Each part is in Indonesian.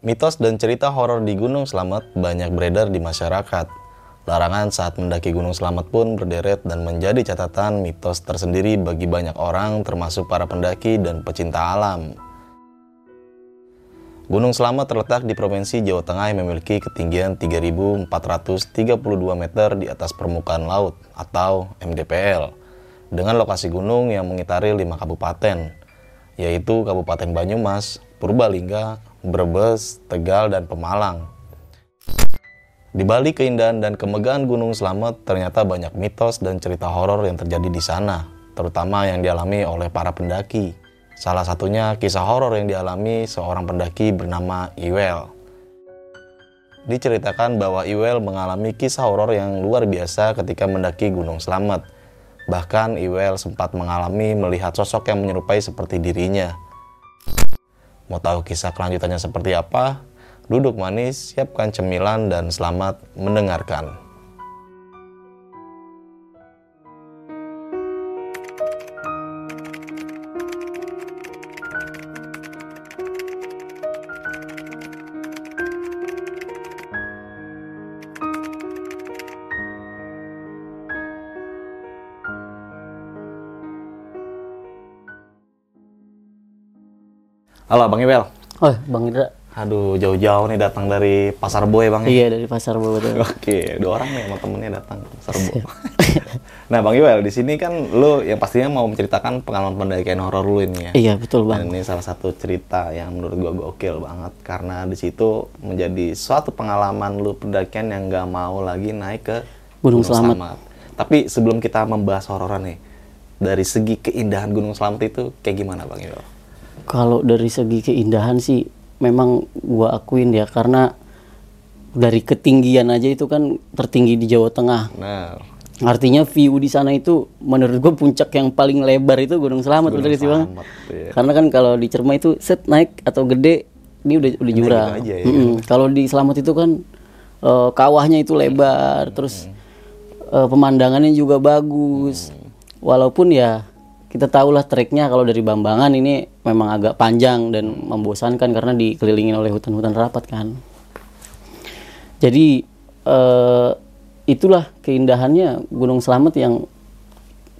Mitos dan cerita horor di Gunung Slamet banyak beredar di masyarakat. Larangan saat mendaki Gunung Slamet pun berderet dan menjadi catatan mitos tersendiri bagi banyak orang termasuk para pendaki dan pecinta alam. Gunung Slamet terletak di Provinsi Jawa Tengah yang memiliki ketinggian 3.432 meter di atas permukaan laut atau MDPL dengan lokasi gunung yang mengitari lima kabupaten yaitu Kabupaten Banyumas, Purbalingga, Brebes, Tegal, dan Pemalang. Di balik keindahan dan kemegahan Gunung Slamet, ternyata banyak mitos dan cerita horor yang terjadi di sana, terutama yang dialami oleh para pendaki. Salah satunya kisah horor yang dialami seorang pendaki bernama Iwel. Diceritakan bahwa Iwel mengalami kisah horor yang luar biasa ketika mendaki Gunung Slamet. Bahkan Iwel sempat mengalami melihat sosok yang menyerupai seperti dirinya. Mau tahu kisah kelanjutannya seperti apa? Duduk manis, siapkan cemilan, dan selamat mendengarkan. Halo Bang Iwel. Oh, Bang Indra. Aduh, jauh-jauh nih datang dari Pasar Bo ya Bang? ya? Iya, dari Pasar Bo betul. Oke, dua orang nih sama temennya datang ke Pasar Bo. nah Bang Iwel, di sini kan lu yang pastinya mau menceritakan pengalaman pendakian horor lu ini ya? Iya, betul Bang. Dan ini salah satu cerita yang menurut gua gokil banget karena di situ menjadi suatu pengalaman lu pendakian yang nggak mau lagi naik ke Gunung Slamet. Tapi sebelum kita membahas hororan nih, dari segi keindahan Gunung Slamet itu kayak gimana Bang Iwel? Kalau dari segi keindahan sih memang gua akuin ya karena dari ketinggian aja itu kan tertinggi di Jawa Tengah. Nah, Artinya view di sana itu menurut gua puncak yang paling lebar itu Gunung Selamat Gunung betul sih Bang. Iya. Karena kan kalau di Cermai itu set naik atau gede ini udah udah jurang. gitu ya. Mm-mm. Kalau di Selamat itu kan eh, kawahnya itu lebar, terus eh, pemandangannya juga bagus. Walaupun ya kita tahulah treknya kalau dari Bambangan ini memang agak panjang dan membosankan karena dikelilingin oleh hutan-hutan rapat kan. Jadi eh, itulah keindahannya Gunung Slamet yang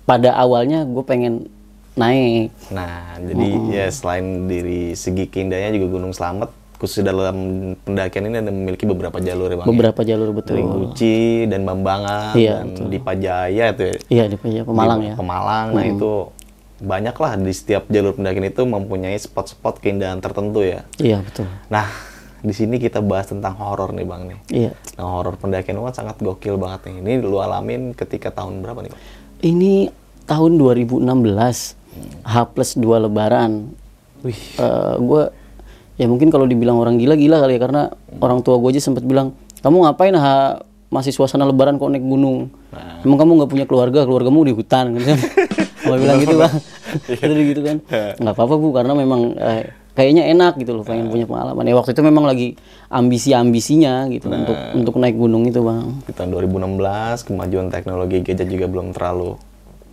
pada awalnya gue pengen naik. Nah, jadi ya selain dari segi keindahannya juga Gunung Slamet khususnya dalam pendakian ini ada memiliki beberapa jalur ya Bang. ya? Beberapa jalur betul. Dari Guci dan Bambangan Iya, dan di Pajaya itu ya. Iya di Pajaya, Pemalang Di ya. Pemalang. Nah, itu banyak lah di setiap jalur pendakian itu mempunyai spot-spot keindahan tertentu ya. Iya betul. Nah, di sini kita bahas tentang horor nih Bang nih. Iya. Nah, horor pendakian itu kan sangat gokil banget nih. Ini lu alamin ketika tahun berapa nih, Bang? Ini tahun 2016 H plus 2 Lebaran. Wih. gue ya mungkin kalau dibilang orang gila-gila kali ya karena orang tua gue aja sempat bilang kamu ngapain ha masih suasana Lebaran kok naik gunung. Nah. Emang kamu nggak punya keluarga, keluargamu di hutan kan? Gue bilang gitu bang. Terus gitu kan. Nggak apa-apa bu karena memang eh, kayaknya enak gitu loh pengen punya pengalaman. Ya waktu itu memang lagi ambisi-ambisinya gitu untuk untuk naik gunung itu bang. di tahun 2016 kemajuan teknologi gadget juga belum terlalu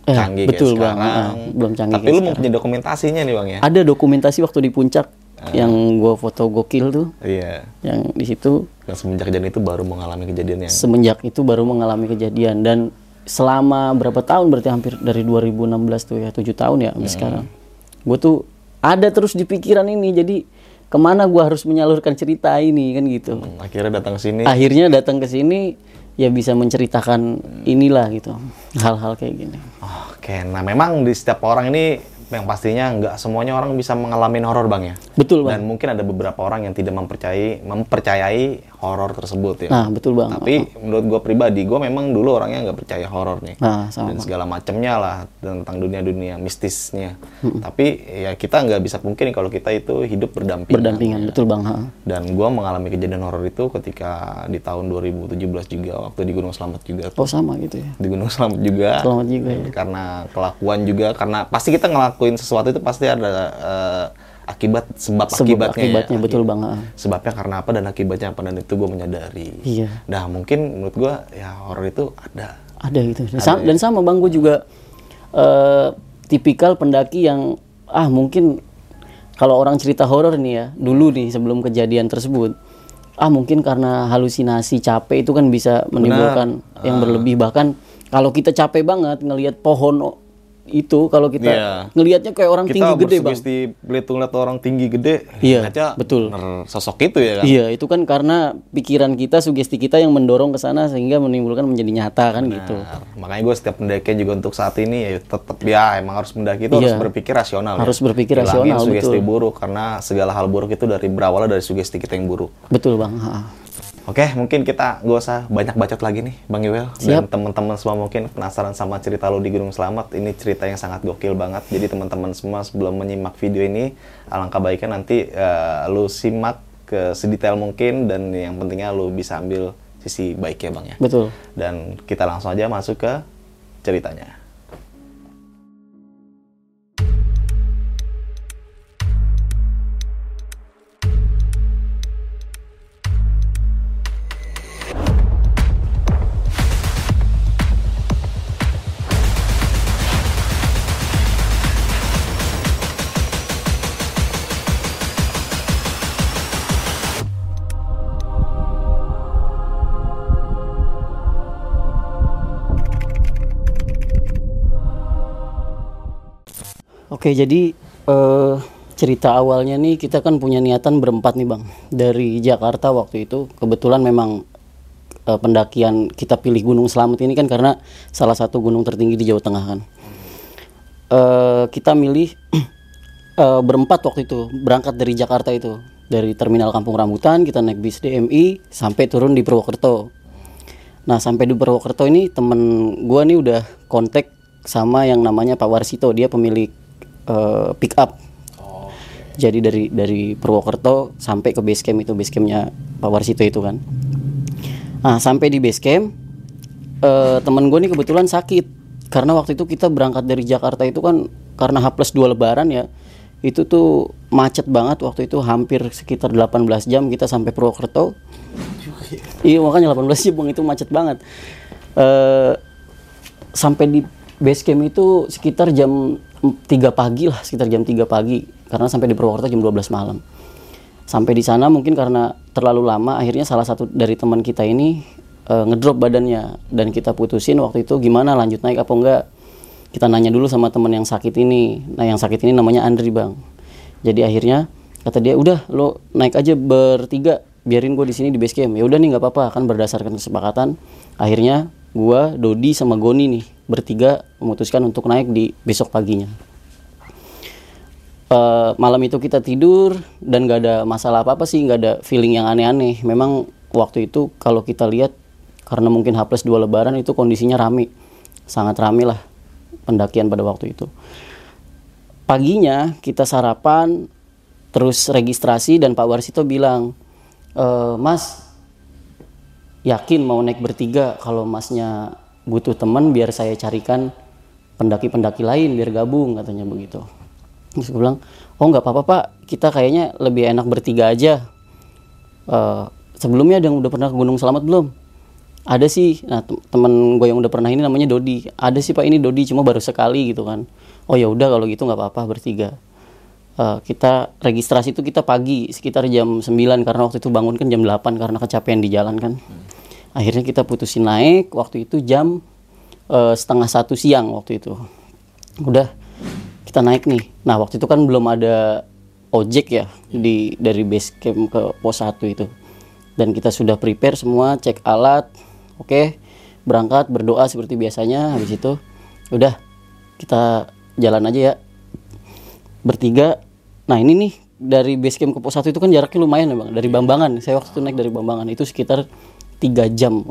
Eh, canggih betul, kayak Bang. sekarang. Ah, belum canggih Tapi lu mempunyai dokumentasinya nih bang ya? Ada dokumentasi waktu di puncak yang gue foto gokil tuh, Iya. yang di situ Yang semenjak kejadian itu baru mengalami kejadian yang semenjak itu baru mengalami kejadian dan selama berapa tahun? Berarti hampir dari 2016 tuh ya tujuh tahun ya sampai sekarang. Gue tuh ada terus di pikiran ini jadi ke mana gue harus menyalurkan cerita ini kan gitu. Hmm, akhirnya datang ke sini. akhirnya datang ke sini ya bisa menceritakan inilah gitu hal-hal kayak gini. Oke, nah memang di setiap orang ini yang pastinya nggak semuanya orang bisa mengalami horor bang ya. betul bang Dan mungkin ada beberapa orang yang tidak mempercayai mempercayai horor tersebut ya. nah betul bang Tapi menurut gue pribadi, gue memang dulu orangnya nggak percaya horor nih. nah sama dan segala macamnya lah tentang dunia-dunia mistisnya. Tapi ya kita nggak bisa mungkin kalau kita itu hidup berdampingan. berdampingan betul bang ha. Dan gua mengalami kejadian horor itu ketika di tahun 2017 juga waktu di Gunung Selamat juga. tuh. oh sama gitu ya Di Gunung Selamat juga. selamat juga ya Karena kelakuan juga karena pasti kita ngelakuin sesuatu itu pasti ada eh, akibat sebab, Sebab akibatnya. ya. akibatnya betul bang ha. Sebabnya karena apa dan akibatnya apa dan itu gue menyadari. iya Nah mungkin menurut gua ya horor itu ada. ada gitu dan, sam- dan sama bang gue juga eh, tipikal pendaki yang ah mungkin kalau orang cerita horor nih ya dulu nih sebelum kejadian tersebut ah mungkin karena halusinasi capek itu kan bisa menimbulkan yang berlebih bahkan kalau kita capek banget ngelihat pohon itu kalau kita Iya. ngelihatnya kayak orang Kita tinggi gede bang bersugesti Belitung lihat orang tinggi gede, Iya, ngeliatnya betul. sosok itu ya kan. Iya, itu kan karena pikiran kita, sugesti kita yang mendorong ke sana sehingga menimbulkan menjadi nyata kan gitu. Nah, makanya gue setiap mendaki juga untuk saat ini ya tetap ya emang harus mendaki itu harus Iya. berpikir rasional ya. Harus berpikir Hilangin rasional, sugesti betul. buruk karena segala hal buruk itu dari berawal dari sugesti kita yang buruk. Betul bang. Ha. Oke, mungkin kita gak usah banyak bacot lagi nih, Bang Iwel. Dan Siap. teman-teman semua mungkin penasaran sama cerita lu di Gunung Selamat. Ini cerita yang sangat gokil banget. Jadi teman-teman semua sebelum menyimak video ini, alangkah baiknya nanti eh, lu simak ke sedetail mungkin dan yang pentingnya lu bisa ambil sisi baiknya, Bang ya. Betul. Dan kita langsung aja masuk ke ceritanya. Oke, jadi eh, cerita awalnya nih kita kan punya niatan berempat nih bang dari Jakarta waktu itu. Kebetulan memang eh, pendakian kita pilih Gunung Selamet ini kan karena salah satu gunung tertinggi di Jawa Tengah kan. Eh, kita milih eh, berempat waktu itu berangkat dari Jakarta itu dari terminal Kampung Rambutan kita naik bis DMI sampai turun di Purwokerto. Nah sampai di Purwokerto ini temen gua nih udah kontak sama yang namanya Pak Warsito dia pemilik eh, pick up. Jadi dari dari Purwokerto sampai ke base camp itu base campnya Pak Warsito itu kan. Nah sampai di base camp eh, temen gue nih kebetulan sakit karena waktu itu kita berangkat dari Jakarta itu kan karena H plus 2 lebaran ya itu tuh macet banget waktu itu hampir sekitar 18 jam kita sampai Purwokerto Iya makanya 18 jam itu macet banget. Eh sampai di base camp itu sekitar jam 3 pagi lah, sekitar jam 3 pagi karena sampai di Purwokerto jam 12 malam. Sampai di sana mungkin karena terlalu lama akhirnya salah satu dari teman kita ini eh, ngedrop badannya dan kita putusin waktu itu gimana lanjut naik apa enggak. Kita nanya dulu sama teman yang sakit ini. Nah, yang sakit ini namanya Andri, Bang. Jadi akhirnya kata dia, "Udah, lo naik aja bertiga, biarin gue di sini di base camp." Ya udah nih nggak apa-apa, kan berdasarkan kesepakatan. Akhirnya gua, Dodi sama Goni nih bertiga memutuskan untuk naik di besok paginya. Eh, malam itu kita tidur dan gak ada masalah apa-apa sih, nggak ada feeling yang aneh-aneh. Memang waktu itu kalau kita lihat karena mungkin H plus 2 lebaran itu kondisinya rame. Sangat rame lah pendakian pada waktu itu. Paginya kita sarapan, terus registrasi dan Pak Warsito bilang, "E, Mas, yakin mau naik bertiga kalau masnya butuh teman biar saya carikan pendaki-pendaki lain biar gabung katanya begitu. Terus gue bilang, oh nggak apa-apa pak, kita kayaknya lebih enak bertiga aja. Eh, sebelumnya ada yang udah pernah ke Gunung Selamat belum? Ada sih, nah tem- temen gue yang udah pernah ini namanya Dodi. Ada sih pak ini Dodi cuma baru sekali gitu kan. Oh ya udah kalau gitu nggak apa-apa bertiga. Eh, kita registrasi itu kita pagi sekitar jam 9 karena waktu itu bangun kan jam 8 karena kecapean di jalan kan. Akhirnya kita putusin naik waktu itu jam eh, setengah satu siang waktu itu. Udah kita naik nih. Nah waktu itu kan belum ada ojek ya di dari base camp ke pos 1 itu. Dan kita sudah prepare semua, cek alat, oke, berangkat berdoa seperti biasanya. Habis itu udah kita jalan aja ya bertiga. Nah ini nih dari base camp ke pos 1 itu kan jaraknya lumayan ya bang. Dari Bambangan, saya waktu itu naik dari Bambangan itu sekitar tiga jam,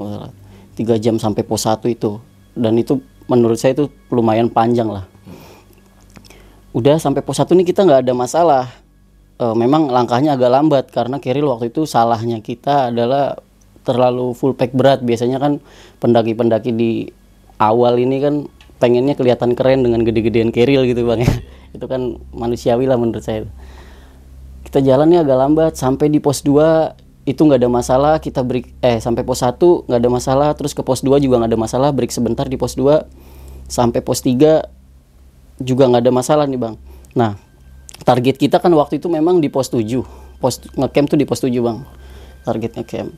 tiga jam sampai pos 1 itu. Dan itu menurut saya itu lumayan panjang lah. Udah sampai pos 1 ini kita nggak ada masalah. Eh, memang langkahnya agak lambat karena Keril waktu itu salahnya kita adalah terlalu full pack berat. Biasanya kan pendaki-pendaki di awal ini kan pengennya kelihatan keren dengan gede-gedean keril gitu bang ya. itu kan manusiawi lah menurut saya kita jalannya agak lambat sampai di pos 2 itu nggak ada masalah kita break eh sampai pos 1 nggak ada masalah terus ke pos 2 juga nggak ada masalah break sebentar di pos 2 sampai pos 3 juga nggak ada masalah nih bang. Nah target kita kan waktu itu memang di pos 7 pos ngecamp tuh di pos 7 bang target ngecamp.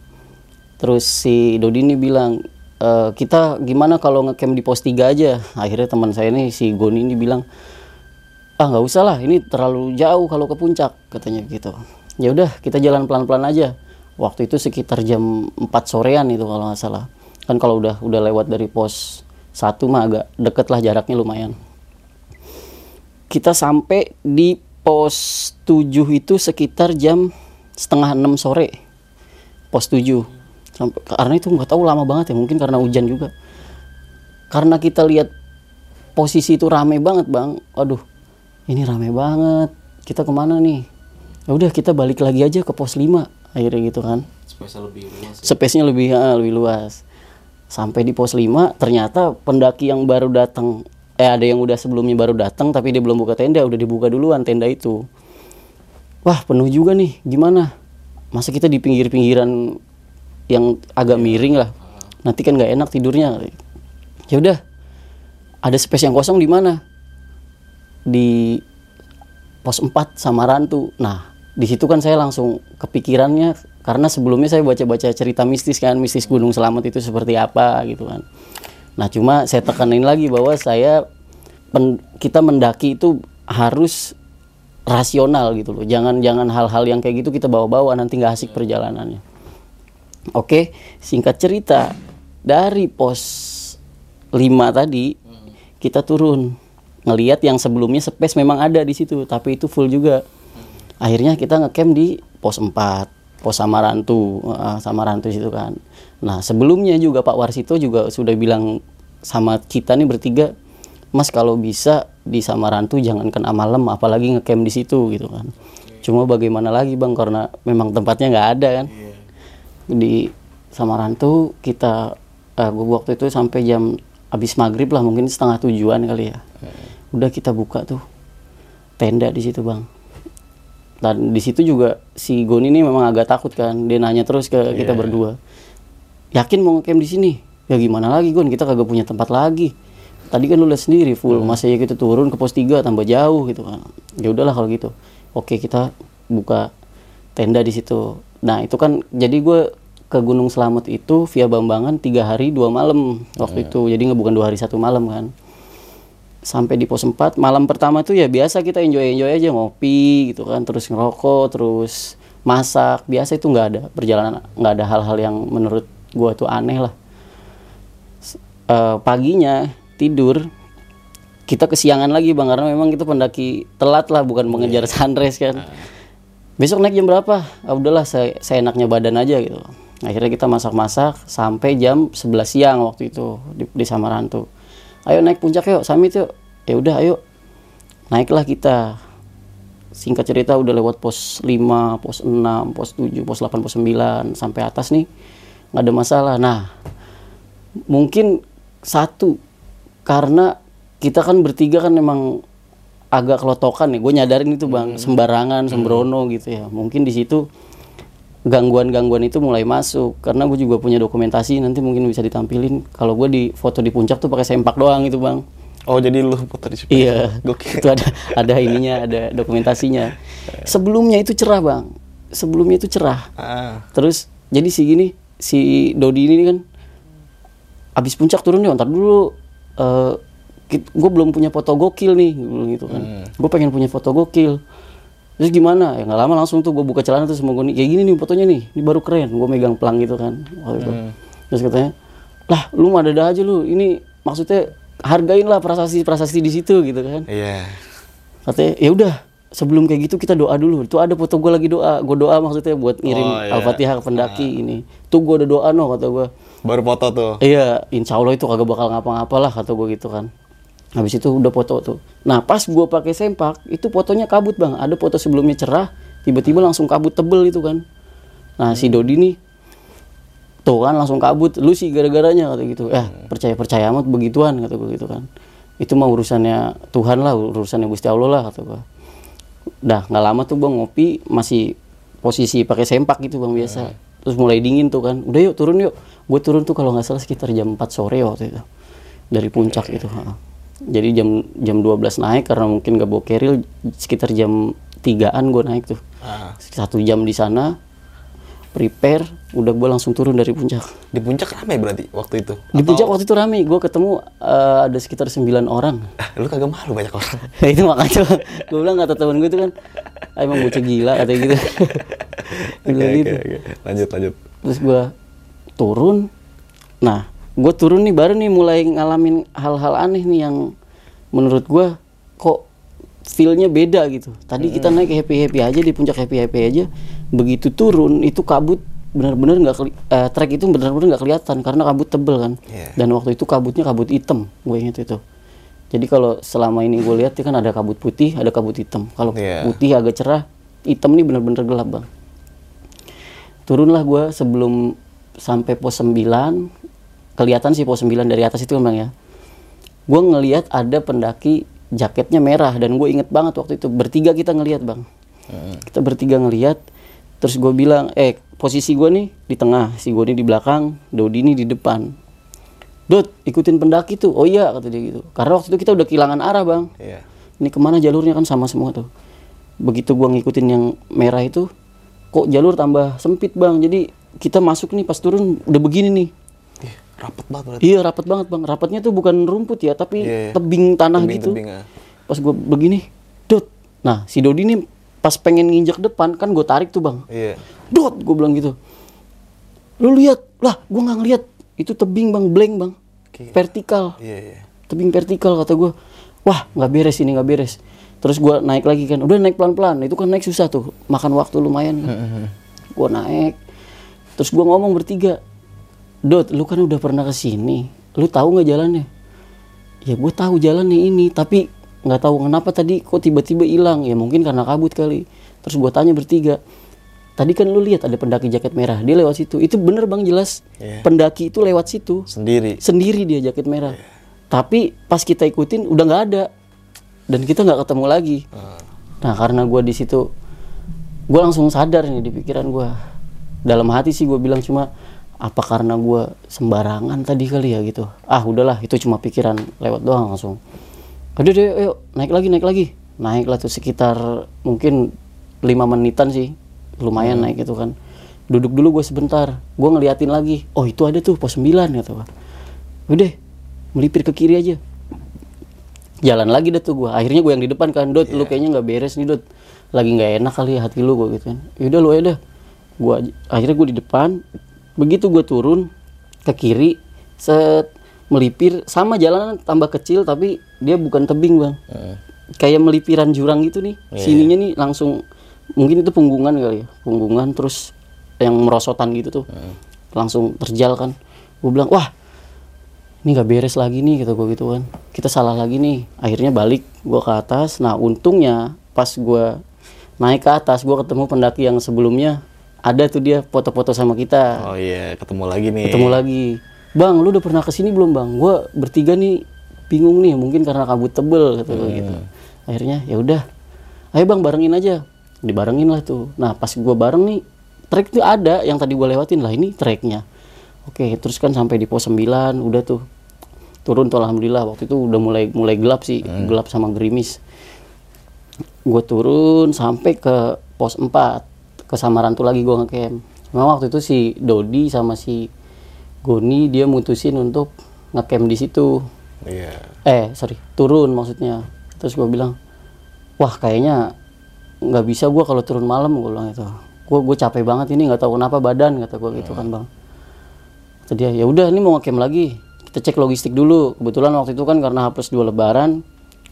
Terus si Dodi ini bilang "E, kita gimana kalau ngecamp di pos 3 aja? Akhirnya teman saya nih si Goni ini bilang ah nggak usah lah ini terlalu jauh kalau ke puncak katanya gitu. Ya udah kita jalan pelan-pelan aja waktu itu sekitar jam 4 sorean itu kalau nggak salah. Kan kalau udah udah lewat dari pos satu mah agak deket lah jaraknya lumayan. Kita sampai di pos 7 itu sekitar jam setengah 6 sore. Pos 7 sampai karena itu nggak tahu lama banget ya. Mungkin karena hujan juga. Karena kita lihat posisi itu rame banget bang. Aduh ini rame banget. Kita ke mana nih? Ya udah kita balik lagi aja ke pos 5 akhirnya gitu kan. Spesial lebih luas. space-nya lebih ah, lebih luas. Sampai di pos 5 ternyata pendaki yang baru datang eh ada yang udah sebelumnya baru datang tapi dia belum buka tenda udah dibuka duluan tenda itu. Wah penuh juga nih. Gimana? Masa kita di pinggir-pinggiran yang agak miring lah. Nanti kan nggak enak tidurnya. Ya udah ada space yang kosong di mana? Di pos 4 Samarantu. Nah, di situ kan saya langsung kepikirannya karena sebelumnya saya baca-baca cerita mistis kan, mistis Gunung Selamat itu seperti apa gitu kan. Nah, cuma saya tekanin lagi bahwa saya pen- kita mendaki itu harus rasional gitu loh. Jangan jangan hal-hal yang kayak gitu kita bawa-bawa nanti nggak asik perjalanannya. Oke, singkat cerita dari pos 5 tadi kita turun ngelihat yang sebelumnya space memang ada di situ tapi itu full juga akhirnya kita ngecamp di pos 4 pos Samarantu eh, Samarantu situ kan. Nah sebelumnya juga Pak Warsito juga sudah bilang sama kita nih bertiga Mas kalau bisa di Samarantu jangan kena malam apalagi ngecamp di situ gitu kan. Cuma bagaimana lagi bang karena memang tempatnya nggak ada kan. Di Samarantu kita eh, gua waktu itu sampai jam habis maghrib lah mungkin setengah tujuan kali ya. Udah kita buka tuh tenda di situ bang dan di situ juga si Goni ini memang agak takut kan. Dia nanya terus ke kita berdua. Yakin mau ngecamp di sini? Ya gimana lagi Gon? Kita kagak punya tempat lagi. Tadi kan lu lihat sendiri full. Masa ya kita turun ke pos 3 tambah jauh gitu kan. Ya udahlah kalau gitu. Oke kita buka tenda di situ. Nah itu kan jadi gue ke Gunung Selamet itu via Bambangan tiga hari dua malam waktu itu. Jadi nggak bukan dua hari satu malam kan sampai di pos 4 malam pertama tuh ya biasa kita enjoy enjoy aja ngopi gitu kan terus ngerokok terus masak biasa itu nggak ada perjalanan nggak ada hal-hal yang menurut gua tuh aneh lah. Eh, paginya tidur kita kesiangan lagi bang karena memang kita pendaki telat lah bukan mengejar sunrise kan. Besok naik jam berapa? Ah, udahlah saya seenaknya badan aja gitu. Akhirnya kita masak-masak sampai jam 11 siang waktu itu di, di Samarantu ayo naik puncak yuk summit yuk. Ya udah ayo. Naiklah kita. Singkat cerita udah lewat pos 5, pos 6, pos 7, pos 8, pos 9 sampai atas nih nggak ada masalah. Nah mungkin satu karena kita kan bertiga kan memang agak kelotokan ya gue nyadarin itu bang. Sembarangan sembrono gitu ya. Mungkin di situ gangguan-gangguan itu mulai masuk karena gue juga punya dokumentasi nanti mungkin bisa ditampilin kalau gue di foto di puncak tuh pakai sempak doang itu bang Oh jadi lu foto di situ? Iya, Gokil. itu ada ada ininya, ada dokumentasinya. Sebelumnya itu cerah bang, sebelumnya itu cerah. Ah, Terus jadi si gini, si Dodi ini kan, abis puncak turun nih, ntar dulu. gue belum punya foto gokil nih, gitu kan. Gue pengen punya foto gokil. Terus gimana? Ya nggak lama langsung tuh gue buka celana terus mau gue kayak gini nih fotonya nih, ini baru keren. Gue megang pelang gitu kan. waktu itu. Terus katanya, lah lu mah ada aja lu, ini maksudnya hargain lah prasasti prasasti di situ gitu kan iya. katanya ya udah sebelum kayak gitu kita doa dulu itu ada foto gue lagi doa gue doa maksudnya buat ngirim Oh, iya. al-fatihah ke pendaki ini tuh gue ada doa no kata gue Baru foto tuh. iya insya Allah itu kagak bakal ngapa-ngapa lah kata gue gitu kan habis itu udah foto tuh. Nah pas gue pakai sempak itu fotonya kabut bang. Ada foto sebelumnya cerah tiba-tiba langsung kabut tebel itu kan. Nah si Dodi nih tuh kan langsung kabut. Lu sih gara-garanya kata gitu. Eh percaya percaya amat begituan kata gue gitu kan. Itu mah urusannya Tuhan lah urusannya Gusti Allah lah kata gue dah nggak lama tuh bang ngopi masih posisi pakai sempak gitu bang biasa. Terus mulai dingin tuh kan. Udah yuk turun yuk. Gue turun tuh kalau nggak salah sekitar jam 4 sore waktu itu. Dari puncak itu ha. Jadi jam jam 12 naik karena mungkin gak bawa keril sekitar jam 3an gue naik tuh Ah. satu jam di sana prepare udah gue langsung turun dari puncak Di puncak ramai berarti waktu itu. di puncak waktu itu rame gue ketemu eh, ada sekitar 9 orang Lu kagak malu banyak orang. itu makanya gue bilang kata temen gue itu kan "Ah, emang bocah gila katanya gitu oke, gitu. oke. Lanjut, lanjut. terus gue turun nah gue turun nih baru nih mulai ngalamin hal-hal aneh nih yang menurut gue kok feelnya beda gitu. Tadi kita naik happy happy aja di puncak happy happy aja. Begitu turun itu kabut benar-benar nggak eh, trek itu benar-benar nggak kelihatan karena kabut tebel kan. Iya. dan waktu itu kabutnya kabut hitam gue inget itu. Jadi kalau selama ini gue lihat ya kan ada kabut putih ada kabut hitam. Kalau Iya. putih agak cerah hitam nih benar-benar gelap bang. Turunlah gue sebelum sampai pos 9 kelihatan sih pos 9 dari atas itu bang ya. Gue ngelihat ada pendaki jaketnya merah dan gue inget banget waktu itu. Bertiga kita ngelihat bang. Kita bertiga ngelihat terus gue bilang eh posisi gue nih di tengah si gue di belakang Dodi ini di depan. Dot ikutin pendaki tuh. Oh iya kata dia gitu. Karena waktu itu kita udah kehilangan arah bang. Iya. ini ke mana jalurnya? Kan sama semua tuh. Begitu gua ngikutin yang merah itu kok jalur tambah sempit bang? Jadi kita masuk nih pas turun udah begini nih Ih, rapet banget berarti. iya rapat banget bang. Rapatnya tuh bukan rumput ya tapi Iya, iya. tebing tanah Tebing, gitu. tebing, ah. pas gua begini dot. Nah si Dodi nih pas pengen nginjek depan kan gue tarik tuh bang. Iya. dot gue bilang gitu. Lu lihat lah gua nggak ngeliat itu tebing bang blank bang. Gila. vertikal. Iya, iya. tebing vertikal kata gue wah nggak beres ini nggak beres. Terus gue naik lagi kan. Udah naik pelan pelan itu kan naik susah tuh. Makan waktu lumayan gue naik. Terus gue ngomong bertiga dot lu kan udah pernah ke sini lu tahu nggak jalannya ya gue tahu jalannya ini tapi nggak tahu kenapa tadi kok tiba-tiba hilang ya mungkin karena kabut kali terus gue tanya bertiga tadi kan lu lihat ada pendaki jaket merah dia lewat situ itu bener bang jelas Iya. pendaki itu lewat situ Sendiri. sendiri dia jaket merah. Tapi pas kita ikutin udah nggak ada dan kita nggak ketemu lagi. Nah karena gue di situ gue langsung sadar nih di pikiran gue. Dalam hati sih gue bilang cuma apa karena gue sembarangan tadi kali ya gitu. Ah udahlah itu cuma pikiran lewat doang langsung. Udah deh ayo naik lagi naik lagi. Naik lah tuh sekitar mungkin lima menitan sih lumayan naik itu kan. Duduk dulu gue sebentar. Gue ngeliatin lagi. Oh itu ada tuh pos 9 kata gue udah melipir ke kiri aja jalan lagi deh tuh gue akhirnya gue yang di depan kan dot lu kayaknya nggak beres nih dot lagi nggak enak kali ya hati lu gue gitu kan yaudah lu aja dah gue akhirnya gue di depan begitu gue turun ke kiri set melipir sama jalanan tambah kecil tapi dia bukan tebing bang. Kayak melipiran jurang gitu nih. Sininya nih langsung mungkin itu punggungan kali ya punggungan terus yang merosotan gitu tuh langsung terjal kan. Gue bilang wah ini nggak beres lagi nih kata gue gitu kan. Kita salah lagi nih. Akhirnya balik gue ke atas. Nah untungnya pas gue naik ke atas gue ketemu pendaki yang sebelumnya ada tuh dia foto-foto sama kita. Oh iya, ketemu lagi nih. ketemu lagi. Bang lu udah pernah ke sini belum bang? Gue bertiga nih bingung nih mungkin karena kabut tebel kata gue gitu. Akhirnya ya udah. Ayo bang barengin aja. Dibarengin lah tuh. Nah pas gue bareng nih trek tuh ada yang tadi gue lewatin. Lah ini treknya. Oke terus kan sampai di pos 9 udah tuh. Turun tuh alhamdulillah waktu itu udah mulai mulai gelap sih. Gelap sama gerimis. Gue turun sampai ke pos 4 ke Samaran tuh lagi gue ngecamp. Memang waktu itu si Dodi sama si Goni dia mutusin untuk ngecamp di situ. Iya. eh sorry turun maksudnya. Terus gue bilang wah kayaknya nggak bisa gue kalau turun malam gue bilang itu gue gue capek banget ini nggak tahu kenapa badan kata gue gitu kan bang. Kata dia ya udah ini mau ngecamp lagi. Kita cek logistik dulu. Kebetulan waktu itu kan karena hapus dua lebaran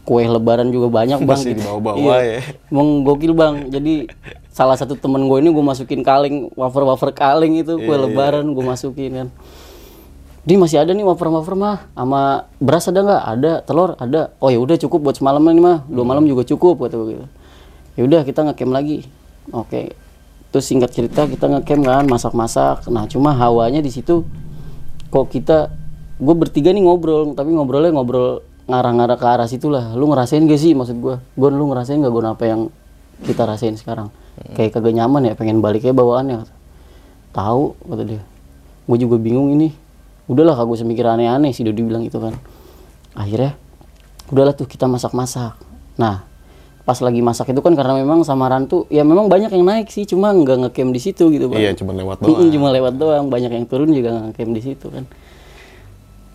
kue lebaran juga banyak bang Masih gitu. dibawa-bawa ya. Emang gokil bang. Jadi salah satu temen gue ini gue masukin kaleng wafer wafer kaleng itu kue Iya, lebaran gue masukin kan. Di masih ada nih wafer-wafer mah sama beras ada nggak? Ada telur ada. Oh ya udah cukup buat semalam nih mah. Dua malam juga cukup kata gue gitu. Ya udah kita ngecamp lagi. Oke. Terus singkat cerita kita ngecamp kan masak-masak. Nah cuma hawanya di situ kok kita gue bertiga nih ngobrol tapi ngobrolnya ngobrol ngarah-ngarah ke arah situ lah lu ngerasain gak sih maksud gue gue lu ngerasain gak gue apa yang kita rasain sekarang kayak kagak nyaman ya pengen baliknya bawaannya tahu kata dia. Gue juga bingung ini. Udahlah kagak usah mikir aneh-aneh si Dodi bilang gitu kan. Akhirnya udahlah tuh kita masak-masak. Nah pas lagi masak itu kan karena memang Samaran tuh ya memang banyak yang naik sih cuma nggak ngecamp di situ gitu bang Iya, cuma lewat doang. cuma lewat doang. Banyak yang turun juga nggak ngecamp di situ kan.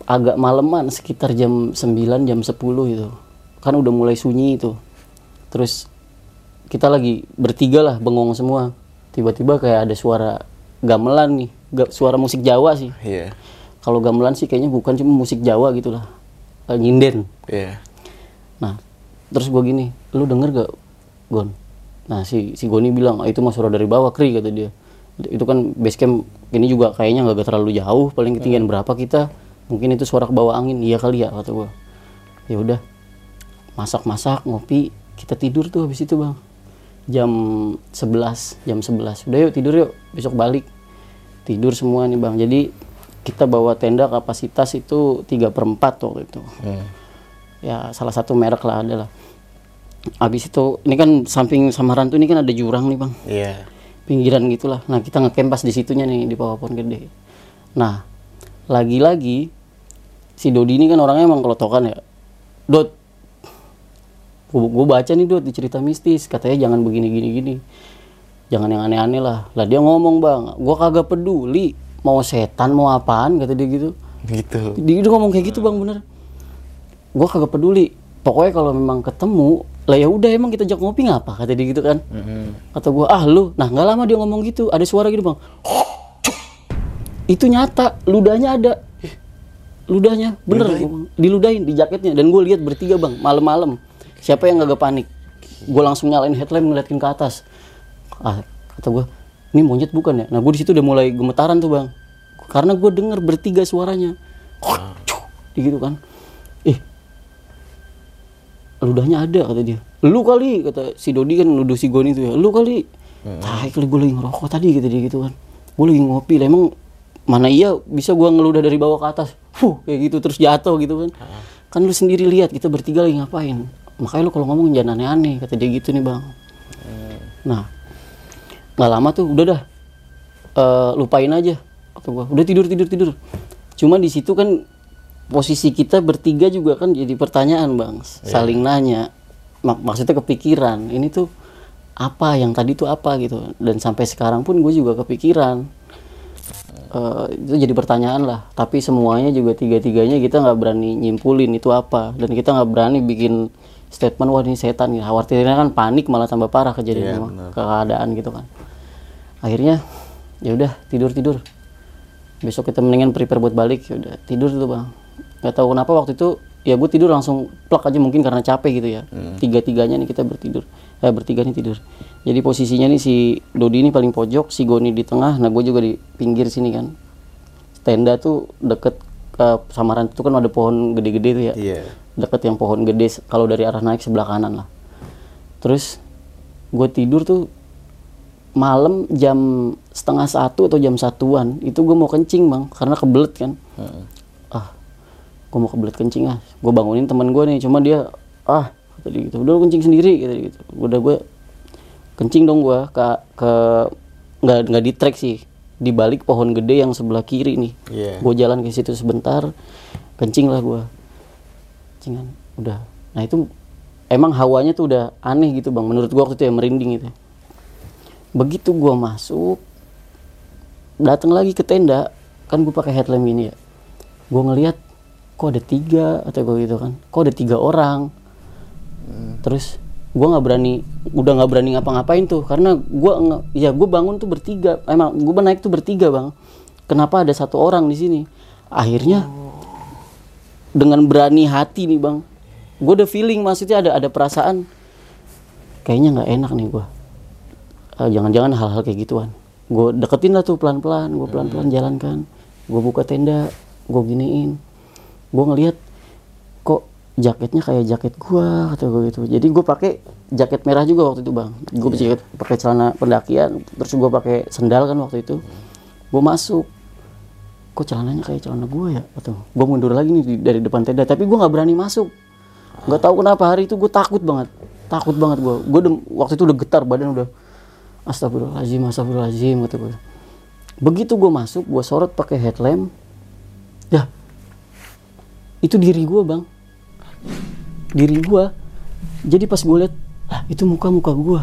Agak maleman sekitar jam 9 jam 10 itu. Kan udah mulai sunyi itu. Terus kita lagi bertiga lah bengong semua tiba-tiba kayak ada suara gamelan nih Ga- suara musik Jawa sih Iya. kalau gamelan sih kayaknya bukan cuma musik Jawa gitu lah Eh, nyinden Iya. Nah, terus gue gini, lu denger gak, Gon? Nah, si si Goni bilang, ah, itu mah suara dari bawah, Kri, kata dia. Itu kan base camp ini juga kayaknya nggak terlalu jauh, paling ketinggian berapa kita? Mungkin itu suara ke bawah angin, iya kali ya, kata gue. Ya udah, masak-masak, ngopi, kita tidur tuh habis itu bang. Jam 11, jam 11. Udah yuk tidur yuk, besok balik. Tidur semua nih bang. Jadi kita bawa tenda kapasitas itu 3 per 4 waktu itu Hmm. ya salah satu merek lah adalah habis itu ini kan samping Samaran tuh ini kan ada jurang nih bang Iya. pinggiran gitulah nah kita ngecamp pas di situnya nih di bawah pohon gede nah lagi-lagi si Dodi ini kan orangnya emang kelotokan ya Dot gue baca nih Dot di cerita mistis. Katanya jangan begini gini gini. Jangan yang aneh-aneh lah. Lah dia ngomong bang gue kagak peduli mau setan mau apaan kata dia gitu. Gitu. dia udah ngomong kayak gitu bang bener. Gue kagak peduli. Pokoknya kalau memang ketemu lah ya udah emang kita ajak ngopi ngapa? kata dia gitu kan. Kata gue ah lu. Nah nggak lama dia ngomong gitu ada suara gitu bang. Itu nyata ludahnya ada. Ludahnya bener diludahin di jaketnya. Dan gue lihat bertiga bang malam-malam siapa yang nggak panik? Gue langsung nyalain headlamp ngeliatin ke atas. Ah kata gue ini monyet bukan ya? Nah gue di situ udah mulai gemetaran tuh bang. Karena gue denger bertiga suaranya. Gitu kan. Eh ludahnya ada kata dia. Lu kali kata si Dodi kan nuduh si Goni itu ya. Lu kali. Tai kali gue lagi ngerokok tadi kata dia gitu kan. Gue lagi ngopi lah emang mana iya bisa gue ngeludah dari bawah ke atas? Fuh, kayak gitu terus jatuh gitu kan. Kan lu sendiri lihat kita bertiga lagi ngapain makanya lu kalau ngomong jangan aneh-aneh kata dia gitu nih bang. Nah nggak lama tuh udah dah. Eh, lupain aja kata gua. Udah tidur tidur tidur. Cuma di situ kan posisi kita bertiga juga kan jadi pertanyaan bang. Saling nanya. Mak- maksudnya kepikiran ini tuh apa yang tadi tuh apa gitu. Dan sampai sekarang pun gue juga kepikiran. Eh, itu jadi pertanyaan lah. Tapi semuanya juga tiga tiganya kita nggak berani nyimpulin itu apa. Dan kita nggak berani bikin statement wah ini setan gitu. Khawatirnya kan panik malah tambah parah kejadian sama keadaan gitu kan. Akhirnya ya udah tidur tidur. Besok kita mendingan prepare buat balik ya udah tidur tuh bang. Nggak tahu kenapa waktu itu ya gue tidur langsung plak aja mungkin karena capek gitu ya. Tiga tiganya nih kita bertidur. Eh bertiga nih tidur. Jadi posisinya nih si Dodi ini paling pojok si Goni di tengah nah gue juga di pinggir sini kan. Tenda tuh deket ke samaran itu kan ada pohon gede-gede tuh ya. Iya. Deket yang pohon gede kalau dari arah naik sebelah kanan lah. Terus gue tidur tuh malam jam setengah satu atau jam satuan itu gue mau kencing bang karena kebelet kan. Ah gue mau kebelet kencing ah. Gue bangunin teman gue nih cuma dia ah kata dia gitu udah kencing sendiri dia gitu. Udah gue kencing dong gue ke ke nggak nggak di trek sih di balik pohon gede yang sebelah kiri nih. Iya. gue jalan ke situ sebentar kencing lah gue udah. Nah itu emang hawanya tuh udah aneh gitu bang. Menurut gue waktu itu ya merinding gitu begitu gue masuk datang lagi ke tenda. Kan gue pakai headlamp ini ya. Gue ngelihat kok ada tiga? Atau gue gitu kan. Kok ada tiga orang? Terus gue nggak berani udah nggak berani ngapa-ngapain tuh. Karena gue ya gue bangun tuh bertiga. Emang gue naik tuh bertiga bang. Kenapa ada satu orang di sini? Akhirnya dengan berani hati nih bang. Gue udah feeling maksudnya ada ada perasaan kayaknya nggak enak nih gue Eh, jangan-jangan hal-hal kayak gituan. Gue deketin lah tuh pelan-pelan gue pelan-pelan jalankan. Gue buka tenda gue giniin. Gue ngelihat kok jaketnya kayak jaket gue kata gue gitu. Jadi gue pakai jaket merah juga waktu itu bang. Gue jaket pakai celana pendakian terus gue pakai sendal kan waktu itu. Gue masuk kok celananya kayak celana gue ya? Atau gue mundur lagi nih dari depan tenda. Tapi gue nggak berani masuk. Nggak tahu kenapa hari itu gue takut banget. Takut banget gue gue waktu itu udah getar badan udah. Astagfirullahaladzim astagfirullahaladzim kata gue begitu gue masuk gue sorot pakai headlamp. Ya itu diri gue bang. Diri gue jadi pas gue lihat ah itu muka muka gue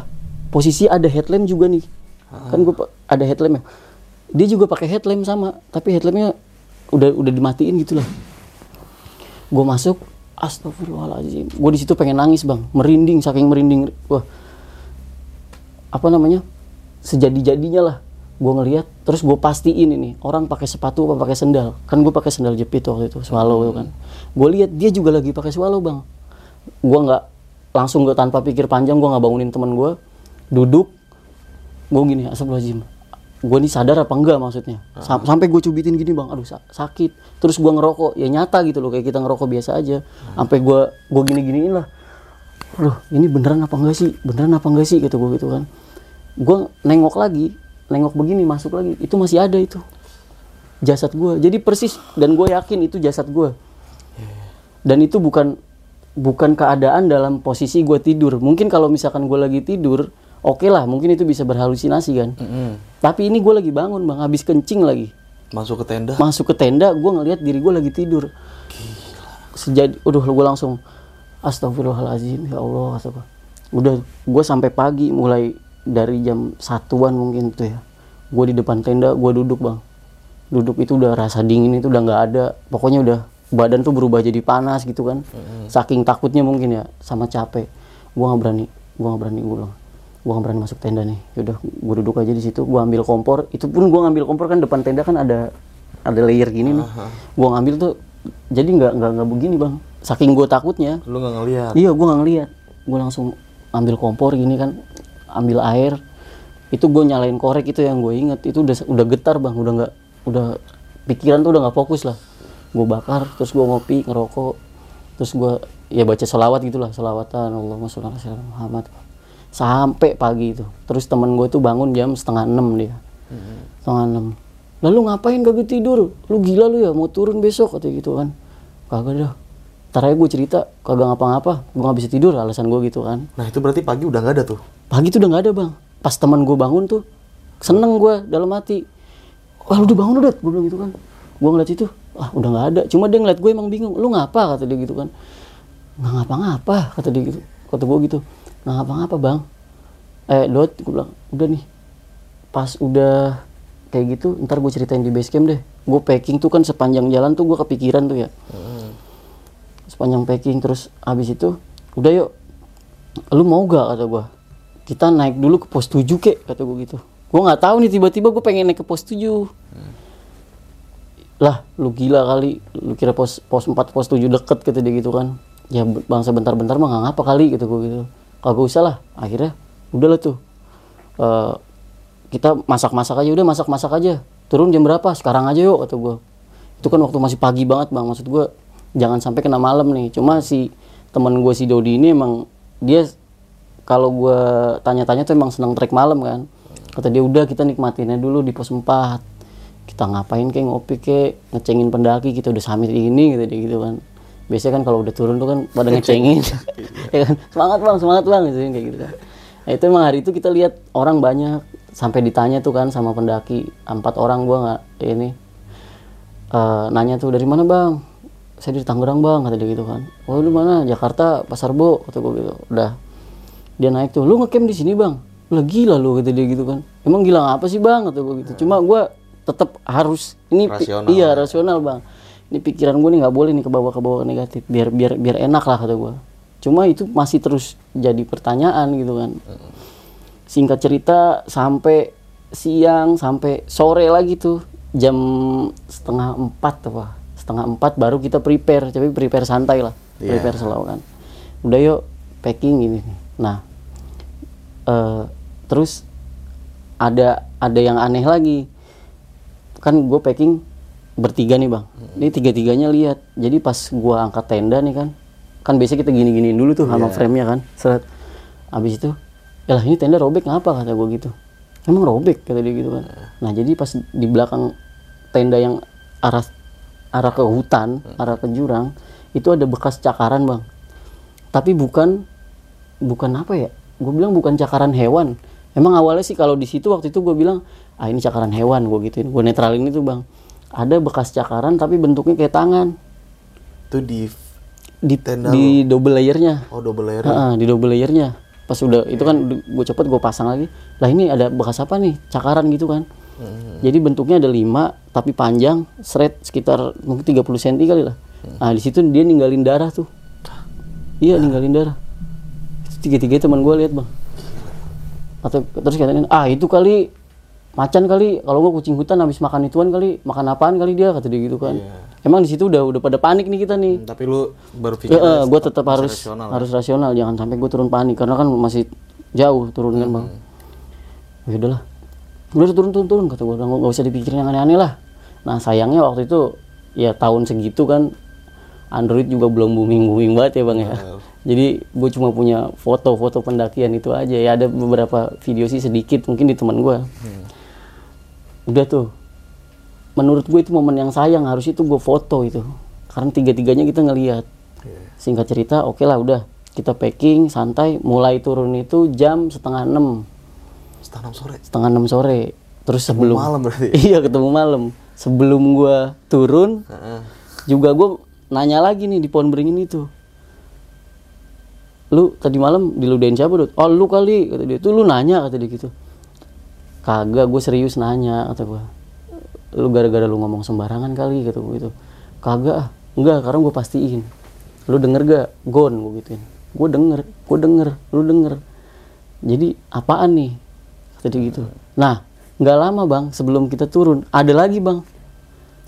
posisi ada headlamp juga nih. Kan gue ada headlamp ya dia juga pakai headlamp sama tapi headlampnya udah udah dimatiin gitu lah gue masuk astagfirullahaladzim. Gue di situ pengen nangis bang. Merinding saking merinding. Wah. Apa namanya? Sejadi jadinya lah. Gue ngeliat terus gue pastiin ini orang pakai sepatu apa pakai sendal. Kan gue pakai sendal jepit waktu itu swallow itu kan. Gue lihat dia juga lagi pakai swallow bang. Gue nggak langsung gue tanpa pikir panjang gue nggak bangunin teman gue duduk. Gue gini astagfirullahaladzim gue nih sadar apa enggak maksudnya? Sam- sampai gue cubitin gini bang. Aduh sa- sakit. Terus gue ngerokok. Ya nyata gitu loh kayak kita ngerokok biasa aja. Sampai gue gue gini giniin lah. Loh ini beneran apa enggak sih? Beneran apa enggak sih? Gitu gue gitu kan. Gue nengok lagi nengok begini masuk lagi. Itu masih ada itu. Jasad gue jadi persis dan gue yakin itu jasad gue dan itu bukan bukan keadaan dalam posisi gue tidur. Mungkin kalau misalkan gue lagi tidur oke lah mungkin itu bisa berhalusinasi kan? Tapi ini gue lagi bangun bang. Habis kencing lagi. Masuk ke tenda. masuk ke tenda gue ngelihat diri gue lagi tidur. Sejadi udah gue langsung astagfirullahalazim ya Allah astagfirullah. udah gue sampai pagi mulai dari jam satuan mungkin tuh ya. Gue di depan tenda gue duduk bang. Duduk itu udah rasa dingin itu udah nggak ada. Pokoknya udah badan tuh berubah jadi panas gitu kan. Saking takutnya mungkin ya sama capek. Gue nggak berani gue nggak berani gue bilang gue nggak berani masuk tenda nih yaudah gue duduk aja di situ gue ambil kompor itu pun gue ngambil kompor kan depan tenda kan ada ada layer gini nih gue ngambil tuh jadi nggak nggak nggak begini bang saking gue takutnya Lu nggak ngeliat. Iya, gue nggak ngeliat. Gue langsung ambil kompor gini kan, ambil air. Itu gue nyalain korek itu yang gue inget. Itu udah udah getar bang, udah nggak, udah pikiran tuh udah nggak fokus lah. Gue bakar, terus gue ngopi, ngerokok, terus gue ya baca selawat gitulah, selawatan Allahumma sholli ala Muhammad. Sampai pagi itu. Terus temen gue tuh bangun jam setengah enam dia, setengah enam. Lalu ngapain kagak tidur? Lu gila lu ya, mau turun besok katanya gitu kan? Kagak dah. Ntar aja gue cerita, kagak ngapa-ngapa, gue gak bisa tidur, alasan gue gitu kan. Nah itu berarti pagi udah nggak ada tuh. Pagi tuh udah gak ada bang. Pas teman gue bangun tuh, seneng gue dalam hati. Wah lu udah bangun udah, gue bilang gitu kan. Gue ngeliat itu, ah udah gak ada. Cuma dia ngeliat gue emang bingung, lu ngapa kata dia gitu kan. Nggak ngapa-ngapa kata dia gitu. Kata gue gitu, nggak ngapa-ngapa bang. Eh dot, gue bilang, udah nih. Pas udah kayak gitu, ntar gue ceritain di base camp deh. Gue packing tuh kan sepanjang jalan tuh gue kepikiran tuh ya. Sepanjang packing terus habis itu udah yuk lu mau gak kata gua. Kita naik dulu ke pos 7 kek kata gua gitu. Gua nggak tahu nih tiba-tiba gue pengen naik ke pos 7 lah lu gila kali lu kira pos pos 4 pos 7 deket kata dia gitu kan. Ya bangsa bentar-bentar mah nggak ngapa kali gitu gua gitu kagak usah lah. Akhirnya udahlah tuh. Eh, kita masak-masak aja. Udah masak-masak aja. Turun jam berapa? Sekarang aja yuk kata gua. Itu kan waktu masih pagi banget bang. Maksud gua jangan sampai kena malam nih. Cuma si temen gue si Dodi ini emang dia kalau gua tanya-tanya tuh emang senang trek malam kan. Kata dia udah kita nikmatinnya dulu di pos 4 kita ngapain kayak ngopi kayak ngecengin pendaki kita udah summit ini gitu gitu kan biasanya kan kalau udah turun tuh kan pada ngecengin. Ya kan? Semangat bang semangat bang gitu kayak gitu. Kan nah, itu emang hari itu kita lihat orang banyak. Sampai ditanya tuh kan sama pendaki empat orang gua nggak ini eh, nanya tuh dari mana bang? Saya di Tangerang bang kata dia gitu kan. Oh lu mana? Jakarta Pasar Bo kata gue gitu. Udah. Dia naik tuh lu ngecamp di sini bang? Lah gila lu kata dia gitu kan. Emang gila apa sih bang? kata gue gitu. Cuma gue tetap harus ini Rasional. iya rasional bang ini pikiran gue nih nggak boleh nih ke bawah ke bawah negatif. Biar biar biar enak lah kata gue cuma itu masih terus jadi pertanyaan gitu kan. Singkat cerita sampai siang sampai sore lagi tuh jam setengah empat apa setengah empat baru kita prepare tapi prepare santai lah. Iya. prepare slow kan. Udah yuk packing ini nih. nah eh, terus ada ada yang aneh lagi. Kan gue packing bertiga nih bang. Ini tiga tiganya lihat. Jadi pas gue angkat tenda nih kan kan biasanya kita gini giniin dulu tuh sama frame nya kan. Seret. Abis itu ya lah ini tenda robek ngapa? kata gue gitu. Emang robek? kata dia gitu kan. Nah jadi pas di belakang tenda yang arah arah ke hutan arah ke jurang itu ada bekas cakaran bang. Tapi bukan bukan apa ya? Gue bilang bukan cakaran hewan. Emang awalnya sih kalau di situ waktu itu gue bilang ah ini cakaran hewan gue gituin. Gue netralin itu bang ada bekas cakaran tapi bentuknya kayak tangan. Itu di di Tenda di double layernya. Oh double layer. Heeh, di double layernya. Pas udah itu kan gue cepet gue pasang lagi. Lah ini ada bekas apa nih? Cakaran gitu kan. Jadi bentuknya ada lima tapi panjang seret sekitar mungkin 30 cm kali lah. Nah di situ dia ninggalin darah tuh. Iya ninggalin darah. Itu tiga tiga teman gue lihat bang. Atau terus katanya ah itu kali macan kali kalau nggak kucing hutan habis makan ituan kali makan apaan kali dia kata dia gitu kan emang di situ udah udah pada panik nih kita nih Tapi lu berpikir Ya, gue tetap harus rasional. harus rasional, jangan sampai gue turun panik karena kan masih jauh turun kan bang. Ya udahlah, udah turun turun turun kata gue, nggak usah dipikirin yang aneh-aneh lah. Nah sayangnya waktu itu ya tahun segitu kan Android juga belum booming booming banget ya bang ya. Jadi gue cuma punya foto-foto pendakian itu aja ya ada beberapa video sih sedikit mungkin di teman gue. Udah tuh, menurut gue itu momen yang sayang harus itu gue foto itu. Karena tiga-tiganya kita ngelihat singkat cerita oke lah udah. Kita packing santai mulai turun itu jam setengah enam. Setengah enam sore. setengah enam sore. Terus sebelum malam berarti? iya ketemu malam. Sebelum gua turun Heeh. juga gue nanya lagi nih di pohon beringin itu. Lu tadi malam diludahin siapa Dut? oh lu kali kata dia. Tuh lu nanya kata dia gitu kagak gue serius nanya kata gue lu gara-gara lu ngomong sembarangan kali gue gitu kagak ah enggak karena gue pastiin lu denger gak gon gue gituin gue denger gue denger lu denger jadi apaan nih kata dia gitu nah nggak lama bang sebelum kita turun ada lagi bang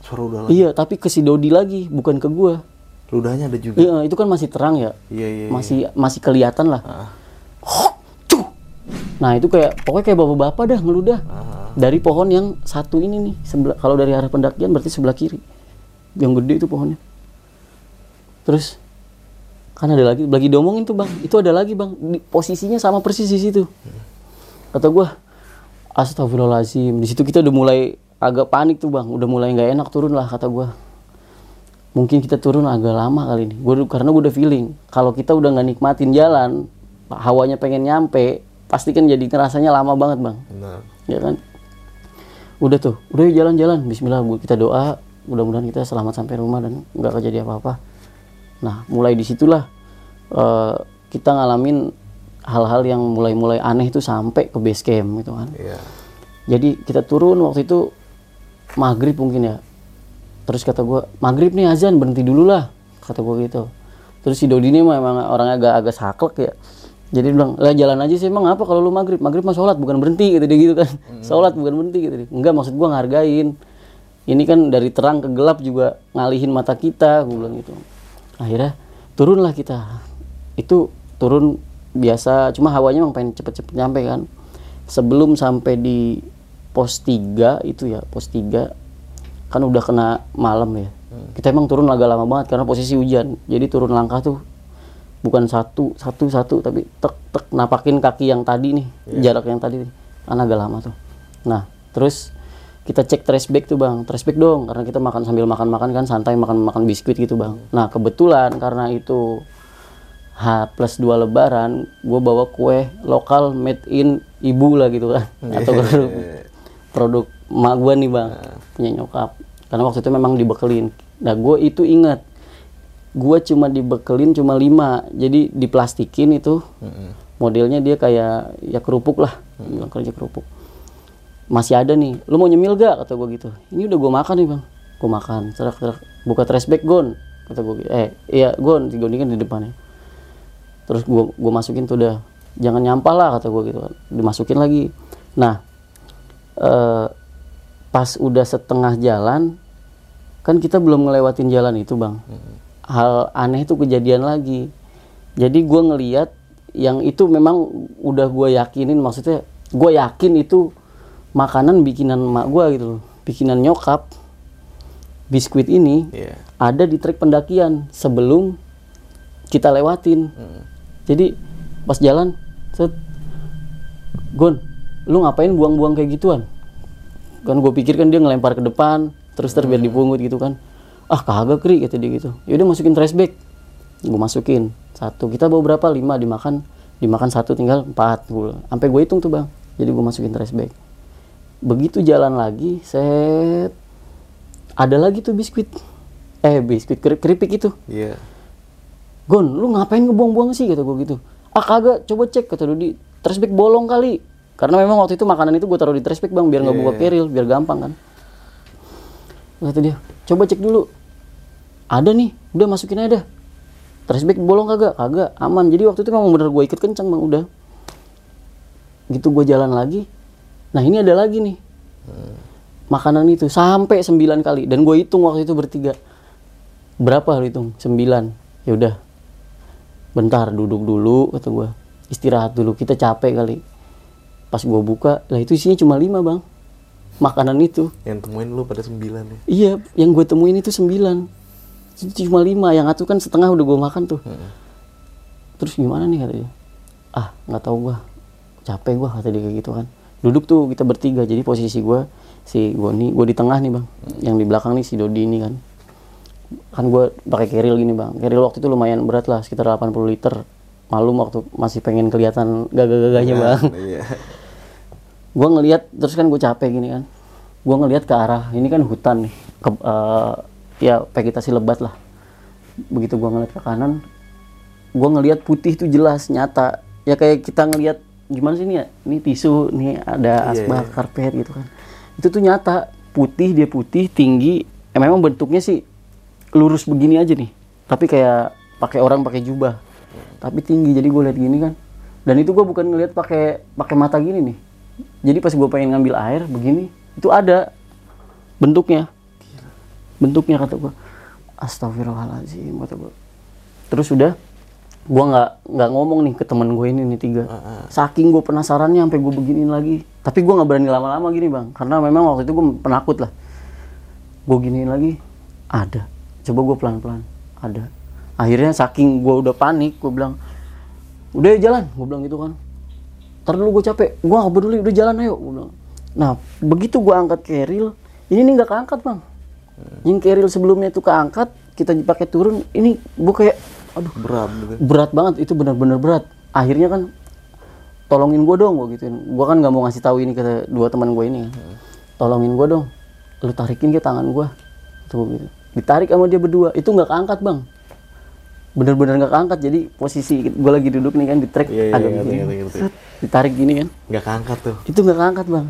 Suara udah lagi. Iya, tapi ke si Dodi lagi, bukan ke gua. Ludahnya ada juga. Iya, itu kan masih terang ya. Iya iya. Masih masih kelihatan lah. Ah. Nah, itu kayak pokoknya kayak bapak-bapak dah ngeludah. Ah. Dari pohon yang satu ini nih, sebelah kalau dari arah pendakian berarti sebelah kiri. Yang gede itu pohonnya. Terus kan ada lagi lagi diomongin tuh, Bang. Itu ada lagi, Bang. Di, posisinya sama persis di situ. Kata gua, Astagfirullahaladzim. Di situ kita udah mulai agak panik tuh bang, udah mulai nggak enak turun lah kata gua. Mungkin kita turun agak lama kali ini. Gua karena gua udah feeling kalau kita udah nggak nikmatin jalan, hawanya pengen nyampe, pasti kan jadi ngerasanya lama banget bang, Benar. ya kan? Udah tuh, udah jalan-jalan. Bismillah, gua- kita doa, mudah-mudahan kita selamat sampai rumah dan nggak kejadian apa-apa. Nah, mulai di situlah eh, kita ngalamin hal-hal yang mulai-mulai aneh itu sampai ke base camp gitu kan. Iya. Jadi kita turun waktu itu maghrib mungkin ya. Terus kata gua maghrib nih azan berhenti dulu lah kata gua gitu. Terus si Dodi ini memang orangnya agak agak saklek ya. Jadi bilang lah jalan aja sih emang apa kalau lu maghrib maghrib mah sholat bukan berhenti gitu dia gitu kan. Sholat bukan berhenti gitu dia. Enggak maksud gua ngargain. Ini kan dari terang ke gelap juga ngalihin mata kita gua bilang gitu. Akhirnya turunlah kita. Itu turun biasa cuma hawanya emang pengen cepet-cepet nyampe kan sebelum sampai di pos 3 itu ya pos 3 kan udah kena malam ya kita emang turun agak lama banget karena posisi hujan jadi turun langkah tuh bukan satu satu satu tapi tek tek napakin kaki yang tadi nih jarak yang tadi nih. kan agak lama tuh. Nah terus kita cek trash bag tuh bang. Trash bag dong karena kita makan sambil makan makan kan santai makan makan biskuit gitu bang. Nah kebetulan karena itu H plus 2 lebaran gue bawa kue lokal made in ibu lah gitu kan atau produk, produk emak gue nih bang punya nyokap. Karena waktu itu memang dibekelin nah gue itu ingat gue cuma dibekelin cuma lima. Jadi diplastikin itu. Modelnya dia kayak ya kerupuk lah. Bilang kerja kerupuk. Masih ada nih. Lu mau nyemil gak? Kata gue gitu. Ini udah gue makan nih bang. Gue makan. Serak serak. Buka trash bag gon. Kata gue eh iya gon. Si Gon ini kan di depannya. Terus gue gue masukin tuh udah. Jangan nyampah lah kata gue gitu. Dimasukin lagi. Nah eh, pas udah setengah jalan kan kita belum ngelewatin jalan itu bang hal aneh itu kejadian lagi jadi gue ngeliat yang itu memang udah gue yakinin maksudnya gue yakin itu makanan bikinan emak gue gitu loh bikinan nyokap biskuit ini Iya. ada di trek pendakian sebelum kita lewatin. Jadi pas jalan, set, Gon, lu ngapain buang-buang kayak gituan? Kan gue pikir kan dia ngelempar ke depan, terus ter biar dipungut gitu kan. Ah kagak kri kata dia gitu. Yaudah masukin trash bag. Gue masukin satu. Kita bawa berapa? Lima dimakan, dimakan satu tinggal empat. Gue, sampai gue hitung tuh bang. Jadi gue masukin trash bag. Begitu jalan lagi, set, ada lagi tuh biskuit. Eh biskuit keri- keripik itu Iya. Gon lu ngapain ngebuang-buang sih kata gue gitu ah kagak coba cek kata Dodi trash bag bolong kali karena memang waktu itu makanan itu gue taruh di trash bag bang biar nggak buka keril biar gampang kan kata dia coba cek dulu ada nih udah masukin aja dah. Trash bag bolong kagak? Kagak aman. Jadi waktu itu memang bener gue ikut kencang bang udah. Gitu gue jalan lagi. Nah ini ada lagi nih. Makanan itu sampai 9 kali. Dan gue hitung waktu itu bertiga. Berapa lu hitung? 9 ya udah. Bentar duduk dulu kata gue istirahat dulu kita capek kali. Pas gue buka lah itu isinya cuma lima bang. Makanan itu. Yang temuin lu pada sembilan ya. iya yang gue temuin itu sembilan cuma lima yang satu kan setengah udah gue makan tuh. Terus gimana nih katanya ah nggak tahu gue capek gue kata dia kayak gitu kan. Duduk tuh kita bertiga jadi posisi gue si Goni gue di tengah nih bang. Yang di belakang nih si Dodi ini kan. Kan gue pakai keril gini bang. Keril waktu itu lumayan berat lah sekitar 80 liter. Malum waktu masih pengen kelihatan gagah-gagahnya bang. Iya. gue ngelihat terus kan gue capek gini kan. Gue ngelihat ke arah ini kan hutan nih. Ke, eh, ya vegetasi lebat lah. Begitu gue ngeliat ke kanan gue ngelihat putih itu jelas nyata. Ya kayak kita ngelihat gimana sih ini ya? Ini tisu nih ada Iya, asbak karpet gitu kan. Itu tuh nyata putih dia putih tinggi. Eh, memang bentuknya sih lurus begini aja nih. Tapi kayak pakai orang pakai jubah. Tapi tinggi jadi gue lihat gini kan. Dan itu gue bukan ngelihat pakai pakai mata gini nih. Jadi pas gue pengen ngambil air begini itu ada bentuknya bentuknya kata gue astagfirullahaladzim kata gue terus udah gue nggak nggak ngomong nih ke teman gue ini nih tiga. Saking gue penasarannya sampai gue beginiin lagi. Tapi gue nggak berani lama-lama gini bang. Karena memang waktu itu gue penakut lah. Gue giniin lagi ada. Coba gue pelan-pelan ada. Akhirnya saking gue udah panik gue bilang udah ya jalan gue bilang gitu kan. Ntar dulu gue capek gue gak peduli udah jalan ayo gue bilang. Nah begitu gue angkat keril ini nih nggak keangkat bang yang keril sebelumnya itu keangkat kita pakai turun ini gue kayak aduh Berat gitu. berat banget itu benar-benar berat. Akhirnya kan tolongin gue dong gue gituin. Gue kan nggak mau ngasih tahu ini ke dua teman gue ini. Tolongin gue dong lu tarikin ke tangan gue tuh gitu. Ditarik sama dia berdua itu nggak keangkat bang. Bener-bener nggak keangkat jadi posisi gue lagi duduk nih kan di trek Iya, iya, agak ngerti, ngerti. Set, ditarik gini kan. Nggak keangkat tuh. itu nggak keangkat bang.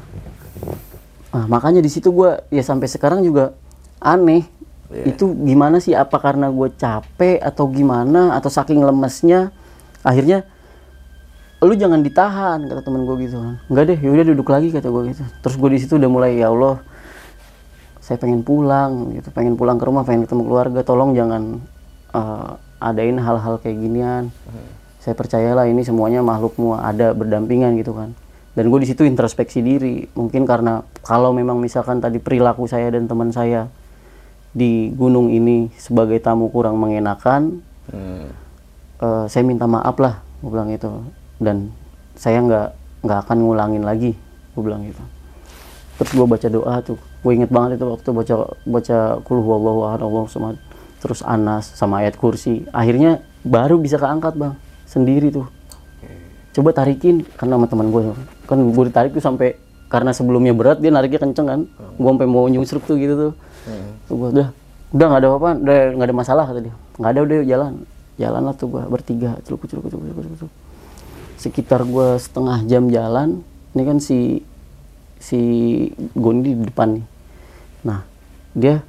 Nah, makanya di situ gue ya sampai sekarang juga aneh. Itu gimana sih? Apa karena gue capek atau gimana? Atau saking lemesnya akhirnya lu jangan ditahan kata temen gue gitu kan. Enggak deh yaudah duduk lagi kata gue gitu. Terus gue di situ udah mulai ya Allah saya pengen pulang gitu. Pengen pulang ke rumah pengen ketemu keluarga tolong jangan eh, adain hal-hal kayak ginian. Saya percayalah ini semuanya makhlukmu ada berdampingan gitu kan. Dan gue di situ introspeksi diri. Mungkin karena kalau memang misalkan tadi perilaku saya dan teman saya di gunung ini sebagai tamu kurang mengenakan Hmm. eh, saya minta maaf lah gue bilang itu dan saya nggak nggak akan ngulangin lagi gue bilang gitu. Terus gue baca doa tuh gue inget banget itu waktu baca baca kul huwallahu ahad samad terus anas sama ayat kursi. Akhirnya baru bisa keangkat bang sendiri tuh. Coba tarikin karena sama teman gue kan gue ditarik tuh sampai karena sebelumnya berat dia nariknya kenceng kan. Gue sampai mau nyusruk tuh gitu tuh tuh gue udah udah nggak ada apa-apa udah nggak ada masalah kata dia. Nggak ada udah jalan jalan. Lah tuh gue bertiga celuk celuk celuk celuk celuk, sekitar gue setengah jam jalan ini kan si si Gondi di depan nih. Nah dia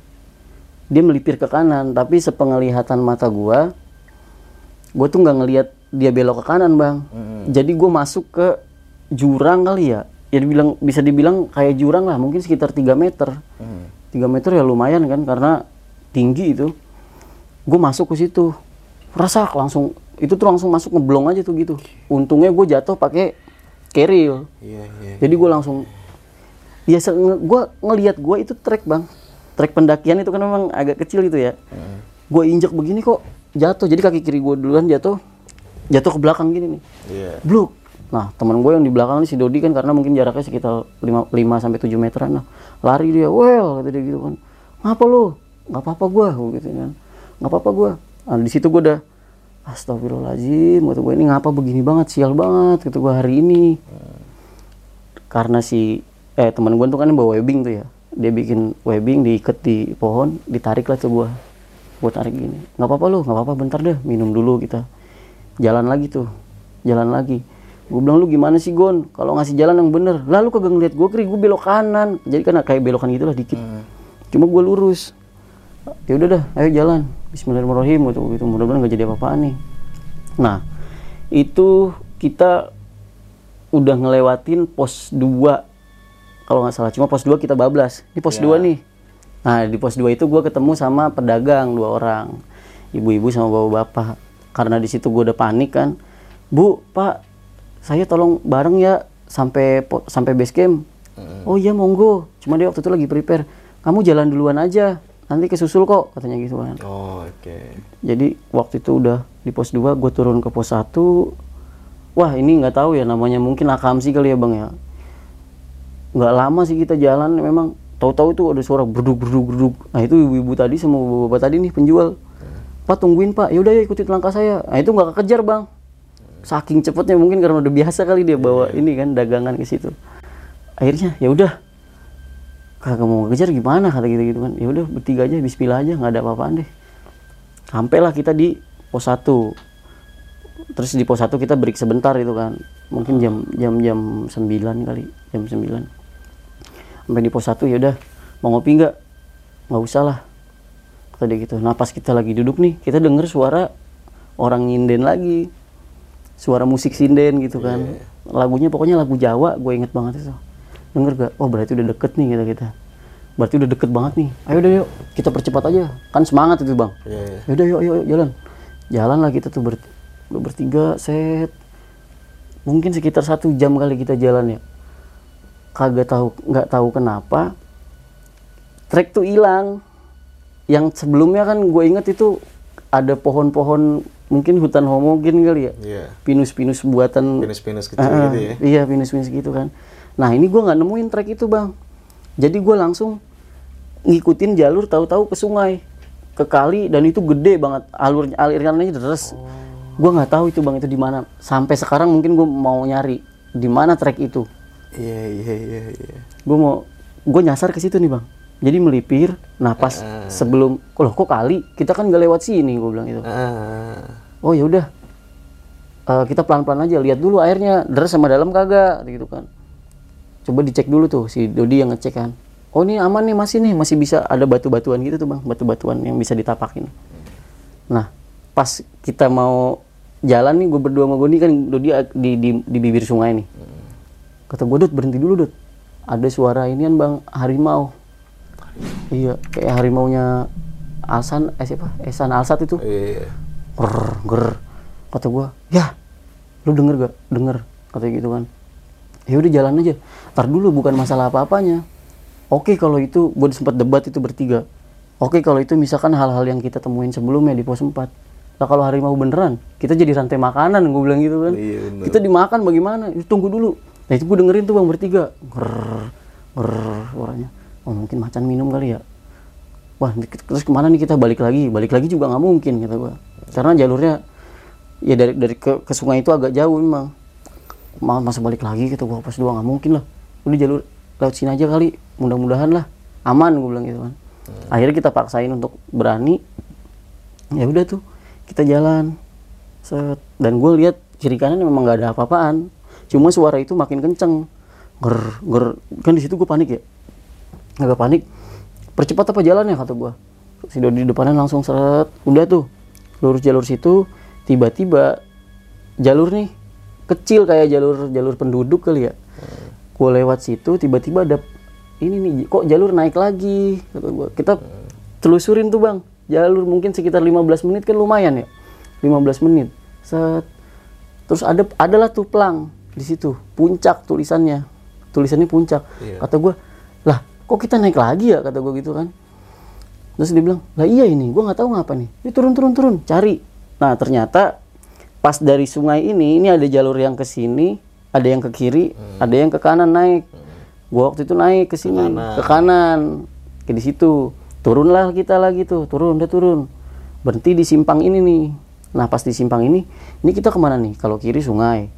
dia melipir ke kanan tapi sepenglihatan mata gua gue tuh nggak ngelihat dia belok ke kanan bang. Jadi gue masuk ke jurang kali ya. Ya dibilang bisa dibilang kayak jurang lah mungkin sekitar 3 meter 3 meter ya lumayan kan karena tinggi itu. Gue masuk ke situ rasa langsung itu tuh langsung masuk ngeblong aja tuh gitu. Untungnya gue jatuh pakai keril Iya, iya. jadi gue langsung ya gue ngelihat gue itu trek bang. Trek pendakian itu kan memang agak kecil itu ya. Gue injek begini kok jatuh. Jadi kaki kiri gue duluan jatuh jatuh ke belakang gini nih. Iya. bluk nah teman gue yang di belakang nih si Dodi kan karena mungkin jaraknya sekitar 5, 5 sampai 7 meteran nah lari dia well kata dia gitu kan. Ngapa lu? Nggak apa-apa gue gitu kan. Nggak apa-apa gue nah, di situ gue udah Astagfirullahaladzim kata gue ini ngapa begini banget sial banget kata gue hari ini. Karena si eh teman gue tuh kan bawa webbing tuh ya. Dia bikin webbing diikat di pohon ditarik lah tuh gue gue tarik gini nggak apa-apa lu nggak apa-apa bentar deh minum dulu kita. Jalan lagi tuh jalan lagi gue bilang lu gimana sih Gon? Kalau ngasih jalan yang bener. Lalu kagak ngeliat gue kiri gue belok kanan. Jadi kan kayak belokan gitu lah dikit cuma gue lurus. Ya udah dah ayo jalan. Bismillahirrahmanirrahim gitu gitu mudah-mudahan nggak jadi apa-apaan nih. Nah itu kita udah ngelewatin pos 2 kalau nggak salah cuma pos 2 kita bablas. Di pos 2 nih. Nah di pos 2 itu gue ketemu sama pedagang dua orang. Ibu-ibu sama bapak-bapak. Karena di situ gue udah panik kan. Bu pak saya tolong bareng ya sampai sampai base camp. Oh iya monggo. Cuma dia waktu itu lagi prepare. Kamu jalan duluan aja. Nanti kesusul kok katanya gitu kan. Oh, oke. jadi waktu itu udah di pos 2 gue turun ke pos 1 wah ini nggak tahu ya namanya mungkin akamsi kali ya bang ya. Nggak lama sih kita jalan memang tahu-tahu itu ada suara berduk berduk berduk. Nah itu ibu-ibu tadi sama bapak tadi nih penjual. Pak tungguin pak. Yaudah ya ikutin langkah saya. Nah itu nggak kekejar bang saking cepetnya mungkin karena udah biasa kali dia bawa ini kan dagangan ke situ. Akhirnya ya udah kagak mau ngejar gimana? kata gitu gitu kan. Ya udah bertiga aja Bismillah aja nggak ada apa-apaan deh. Sampailah kita di pos 1 terus di pos 1 kita break sebentar itu kan. Mungkin jam jam jam 9 kali jam 9 sampai di pos 1 ya udah mau ngopi nggak? Nggak usah lah kata dia gitu. Nah pas kita lagi duduk nih kita denger suara orang nyinden lagi suara musik sinden gitu kan. Lagunya pokoknya lagu Jawa gue inget banget itu. Denger gak? Oh berarti udah deket nih kita kita. Berarti udah deket banget nih. Ayo udah yuk kita percepat aja. Kan semangat itu bang. Iya, iya. yaudah yuk, yuk, yuk jalan. Jalan lah kita tuh ber, bertiga set. Mungkin sekitar satu jam kali kita jalan ya. Kagak tahu nggak tahu kenapa trek tuh hilang. Yang sebelumnya kan gue inget itu ada pohon-pohon mungkin hutan homogen kali ya Iya. pinus-pinus buatan Pinus-pinus kecil Ah, gitu ya. Iya pinus-pinus gitu kan. Nah ini gue nggak nemuin trek itu bang. Jadi gue langsung ngikutin jalur tahu-tahu ke sungai, ke kali dan itu gede banget alur alirannya deres. Gue nggak tahu itu bang itu di mana. Sampai sekarang mungkin gue mau nyari di mana trek itu. Iya, iya, iya, iya. Gue mau gue nyasar ke situ nih bang. Jadi melipir. Nah pas sebelum, loh kok kali kita kan gak lewat sini gue bilang itu. Oh ya udah. Eh, kita pelan-pelan aja lihat dulu airnya deres sama dalam kagak gitu kan. Coba dicek dulu tuh si Dodi yang ngecek kan. Oh ini aman nih masih nih masih bisa ada batu-batuan gitu tuh bang batu-batuan yang bisa ditapakin. Nah pas kita mau jalan nih gue berdua sama Goni kan Dodi di, di, di bibir sungai nih. Kata gue berhenti dulu Dot ada suara inian bang harimau. Iya kayak harimaunya Alsan eh siapa? Esan Alsat itu. Iya, iya. Ger ger kata gua ya lu denger gak? Denger kata gitu kan. Ya udah jalan aja. Tar dulu bukan masalah apa apanya oke kalau itu gue sempat debat itu bertiga. Oke kalau itu misalkan hal-hal yang kita temuin sebelumnya di pos 4 lah kalau harimau beneran kita jadi rantai makanan gue bilang gitu kan. Iya, bener. kita dimakan bagaimana? Tunggu dulu. Nah itu gue dengerin tuh bang bertiga. Ger ger suaranya. Oh mungkin macan minum kali ya? Wah terus ke mana nih kita? Balik lagi balik lagi juga nggak mungkin kata gua karena jalurnya ya dari dari ke, ke sungai itu agak jauh memang. Ma- masa balik lagi gitu gua pas dua nggak mungkin lah. Udah jalur lewat sini aja kali mudah-mudahan lah. Aman gue bilang gitu kan. Akhirnya kita paksain untuk berani. Ya udah tuh kita jalan. Set. Dan gue lihat kiri kanan memang nggak ada apa-apaan. Cuma suara itu makin kenceng. Ger ger kan di situ gue panik ya. Agak panik. Percepat apa jalannya kata gua. Si Dodi di depannya langsung seret udah tuh lurus jalur situ tiba-tiba jalur nih kecil kayak jalur jalur penduduk kali ya. Gua lewat situ tiba-tiba ada ini nih kok jalur naik lagi? Kata gua. Kita telusurin tuh bang. Jalur mungkin sekitar 15 menit kan lumayan ya. 15 menit. Set. Terus ada adalah tuh plang di situ puncak tulisannya. Tulisannya puncak. Iya. kata gua lah kok kita naik lagi ya? Kata gua gitu kan terus dia bilang lah iya ini gua nggak tahu ngapa nih. Ini turun turun turun cari. Nah ternyata pas dari sungai ini ini ada jalur yang ke sini ada yang ke kiri ada yang ke kanan naik. Gua waktu itu naik ke sini ke kanan ke di situ. Turunlah kita lagi tuh turun udah turun. Berhenti di simpang ini nih. Nah pas di simpang ini ini kita ke mana nih? Kalau kiri sungai.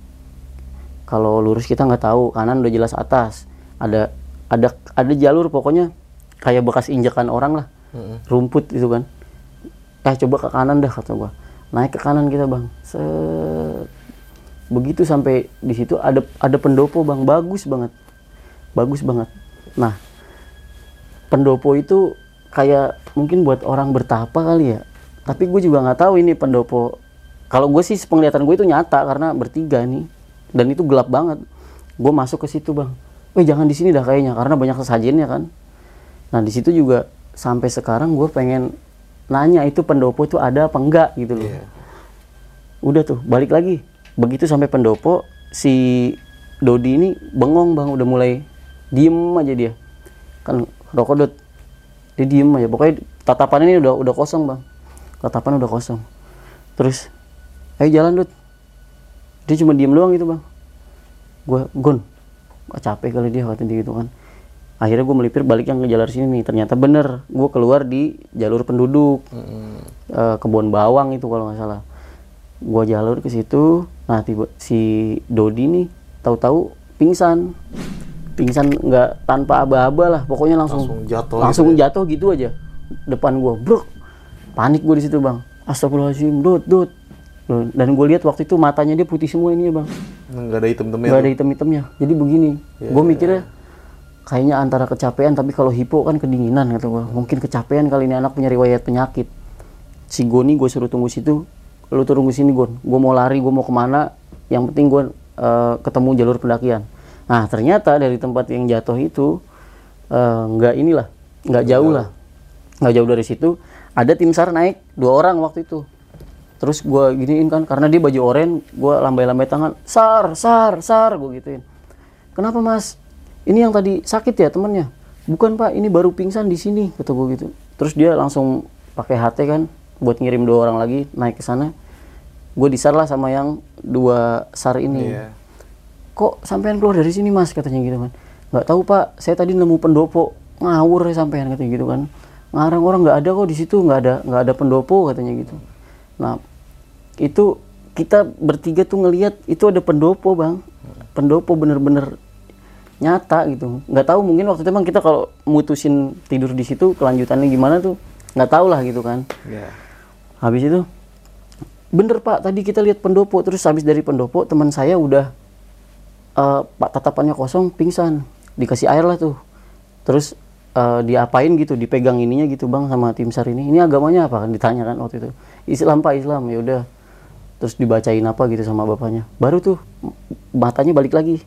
Kalau lurus kita nggak tahu kanan udah jelas atas. Ada ada ada jalur pokoknya kayak bekas injakan orang lah rumput itu kan. Eh coba ke kanan dah kata gua. Naik ke kanan kita bang. Set. begitu sampai di situ ada ada pendopo bang. Bagus banget. Bagus banget. Nah pendopo itu kayak mungkin buat orang bertapa kali ya. Tapi gue juga nggak tahu ini pendopo. Kalau gue sih penglihatan gue itu nyata karena bertiga nih. Dan itu gelap banget. Gue masuk ke situ bang. Weh jangan di sini dah kayaknya karena banyak sesajennya kan. Nah di situ juga sampai sekarang gue pengen nanya itu pendopo itu ada apa enggak gitu loh. Iya. udah tuh balik lagi. Begitu sampai pendopo si Dodi ini bengong bang. Udah mulai diem aja dia. Kan rokok dot. Dia diem aja. Pokoknya tatapan ini udah udah kosong bang. Tatapan udah kosong. Terus ayo jalan dot. Dia cuma diem doang gitu bang. Gua gon ah, capek kali dia kata dia gitu kan akhirnya gue melipir balik yang ke jalur sini nih. Ternyata bener gue keluar di jalur penduduk. Eh, kebun bawang itu kalau nggak salah. Gue jalur ke situ nah tiba si Dodi nih tahu-tahu pingsan. Pingsan nggak tanpa aba-aba lah pokoknya langsung Langsung jatuh langsung gitu jatuh gitu aja depan gue bro panik gue di situ bang. Astagfirullahaladzim dot dot dan gue lihat waktu itu matanya dia putih semua ini ya bang. Nggak ada hitam-hitamnya nggak ada hitam-hitamnya. Jadi begini gue mikirnya kayaknya antara kecapean tapi kalau hipo kan kedinginan kata gue mungkin kecapean kali ini anak punya riwayat penyakit. Si Goni gue suruh tunggu situ lu tunggu sini Gon. Gue mau lari gue mau ke mana yang penting gue eh, ketemu jalur pendakian. Nah ternyata dari tempat yang jatuh itu eh, nggak inilah nggak jauh lah. Nggak jauh dari situ. Ada tim sar naik dua orang waktu itu. Terus gue giniin kan karena dia baju oranye gue lambai-lambai tangan sar sar sar gue gituin. Kenapa mas ini yang tadi sakit ya temennya. Bukan pak ini baru pingsan di sini kata gue gitu. Terus dia langsung pakai HT kan buat ngirim dua orang lagi naik ke sana. Gue disar lah sama yang dua sar ini. Iya. kok sampean keluar dari sini mas? Katanya gitu kan nggak tahu pak. Saya tadi nemu pendopo. Ngawur ya sampean katanya gitu kan. Ngarang orang nggak ada kok di situ nggak ada nggak ada pendopo katanya gitu. Nah itu kita bertiga tuh ngelihat itu ada pendopo bang. Pendopo bener-bener nyata gitu. Nggak tahu mungkin waktu itu emang kita kalau mutusin tidur di situ kelanjutannya gimana tuh nggak tahu lah gitu kan. Iya. habis itu bener pak tadi kita lihat pendopo. Terus habis dari pendopo teman saya udah eh, pak tatapannya kosong pingsan. Dikasih air lah tuh. Terus eh, diapain gitu dipegang ininya gitu bang sama tim sar ini. Ini agamanya apa? Kan ditanya kan waktu itu. Islam pak Islam. Ya udah. Terus dibacain apa gitu sama bapaknya. Baru tuh matanya balik lagi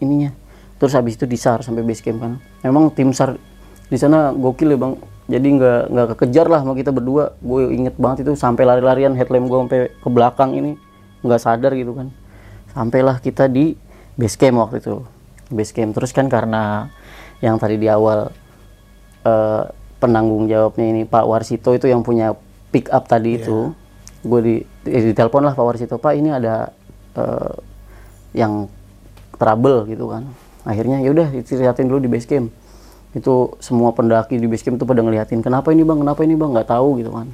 ininya terus habis itu disar sampai base camp kan. Memang tim sar di sana gokil ya bang. Jadi nggak nggak kekejar lah sama kita berdua. Gue inget banget itu sampai lari-larian headlamp gue sampai ke belakang ini. Nggak sadar gitu kan. Sampailah kita di base camp waktu itu. Base camp. Terus kan karena yang tadi di awal eh, penanggung jawabnya ini Pak Warsito itu yang punya pick up tadi itu gue di eh, ditelepon lah Pak Warsito Pak ini ada eh, yang trouble gitu kan akhirnya yaudah dilihatin dulu di base camp itu semua pendaki di base camp tuh pada ngeliatin kenapa ini bang? Kenapa ini bang? Nggak tahu gitu kan.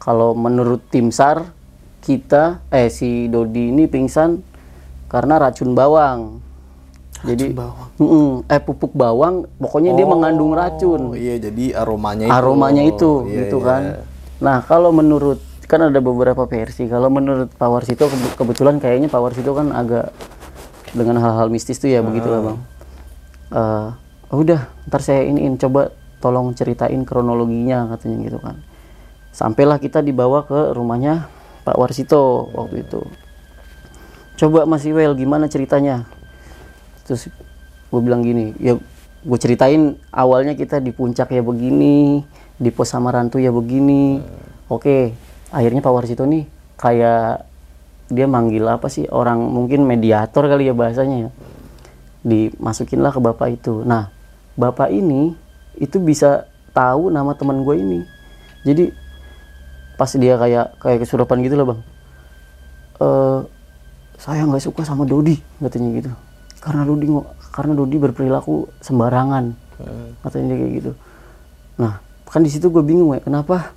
Kalau menurut tim sar kita eh si Dodi ini pingsan karena racun bawang. Jadi bawang. Mm-mm, eh pupuk bawang pokoknya dia mengandung racun. Oh iya jadi aromanya itu. aromanya itu Iya, gitu iya. kan. Nah kalau menurut kan ada beberapa versi. Kalau menurut Pak Warsito kebe- kebetulan kayaknya Pak Warsito kan agak dengan hal-hal mistis tuh ya begitulah bang. Eh, udah ntar saya iniin coba tolong ceritain kronologinya katanya gitu kan. Sampailah kita dibawa ke rumahnya Pak Warsito waktu itu. Coba Mas Iwel gimana ceritanya? Terus gue bilang gini ya gue ceritain awalnya kita di puncak ya begini di pos Samarantu ya begini. Oke akhirnya Pak Warsito nih kayak dia manggil apa sih orang mungkin mediator kali ya bahasanya ya. Dimasukinlah ke bapak itu. Nah bapak ini itu bisa tahu nama teman gue ini. Jadi pas dia kayak kayak kesurupan gitu loh bang. Eh saya nggak suka sama Dodi katanya gitu. Karena Dodi karena Dodi berperilaku sembarangan katanya dia kayak gitu. Nah kan di situ gue bingung ya kenapa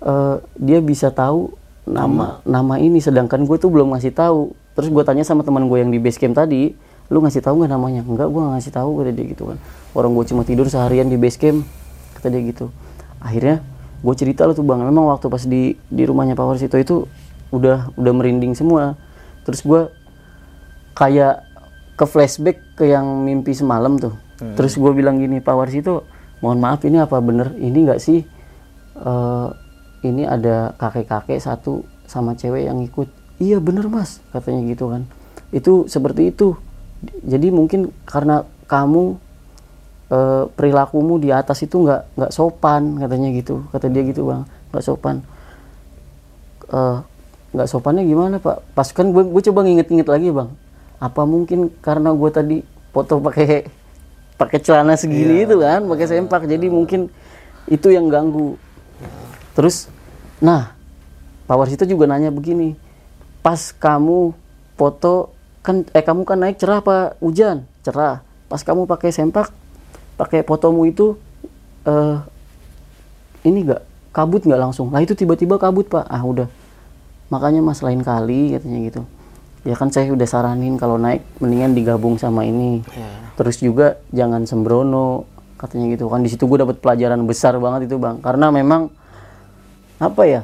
eh, dia bisa tahu nama nama ini sedangkan gue tuh belum ngasih tahu. Terus gue tanya sama teman gue yang di base camp tadi lu ngasih tahu nggak namanya? Enggak gue ngasih tahu kata dia gitu kan. Orang gue cuma tidur seharian di base camp kata dia gitu. Akhirnya gue cerita lo tuh bang memang waktu pas di di rumahnya Pak Warsito itu udah udah merinding semua. Terus gue kayak ke flashback ke yang mimpi semalam tuh. Terus gue bilang gini Pak Warsito mohon maaf ini apa bener? Ini nggak sih eh, ini ada kakek-kakek satu sama cewek yang ikut. Iya bener mas katanya gitu kan. Itu seperti itu. Jadi mungkin karena kamu eh, perilakumu di atas itu nggak nggak sopan katanya gitu. Kata dia gitu bang. Nggak sopan. Eh, nggak sopannya gimana pak? Pas kan gue gue coba nginget-nginget lagi bang. Apa mungkin karena gue tadi foto pakai pakai celana segini itu kan pakai sempak. Jadi mungkin itu yang ganggu terus nah Pak Warsito juga nanya begini pas kamu foto kan eh kamu kan naik cerah apa hujan cerah. Pas kamu pakai sempak pakai fotomu itu eh ini nggak kabut nggak langsung? Lah itu tiba-tiba kabut pak. Ah udah. Makanya mas lain kali katanya gitu. Ya kan saya udah saranin kalau naik mendingan digabung sama ini. Terus juga jangan sembrono katanya gitu. Kan di situ gue dapat pelajaran besar banget itu bang. Karena memang apa ya?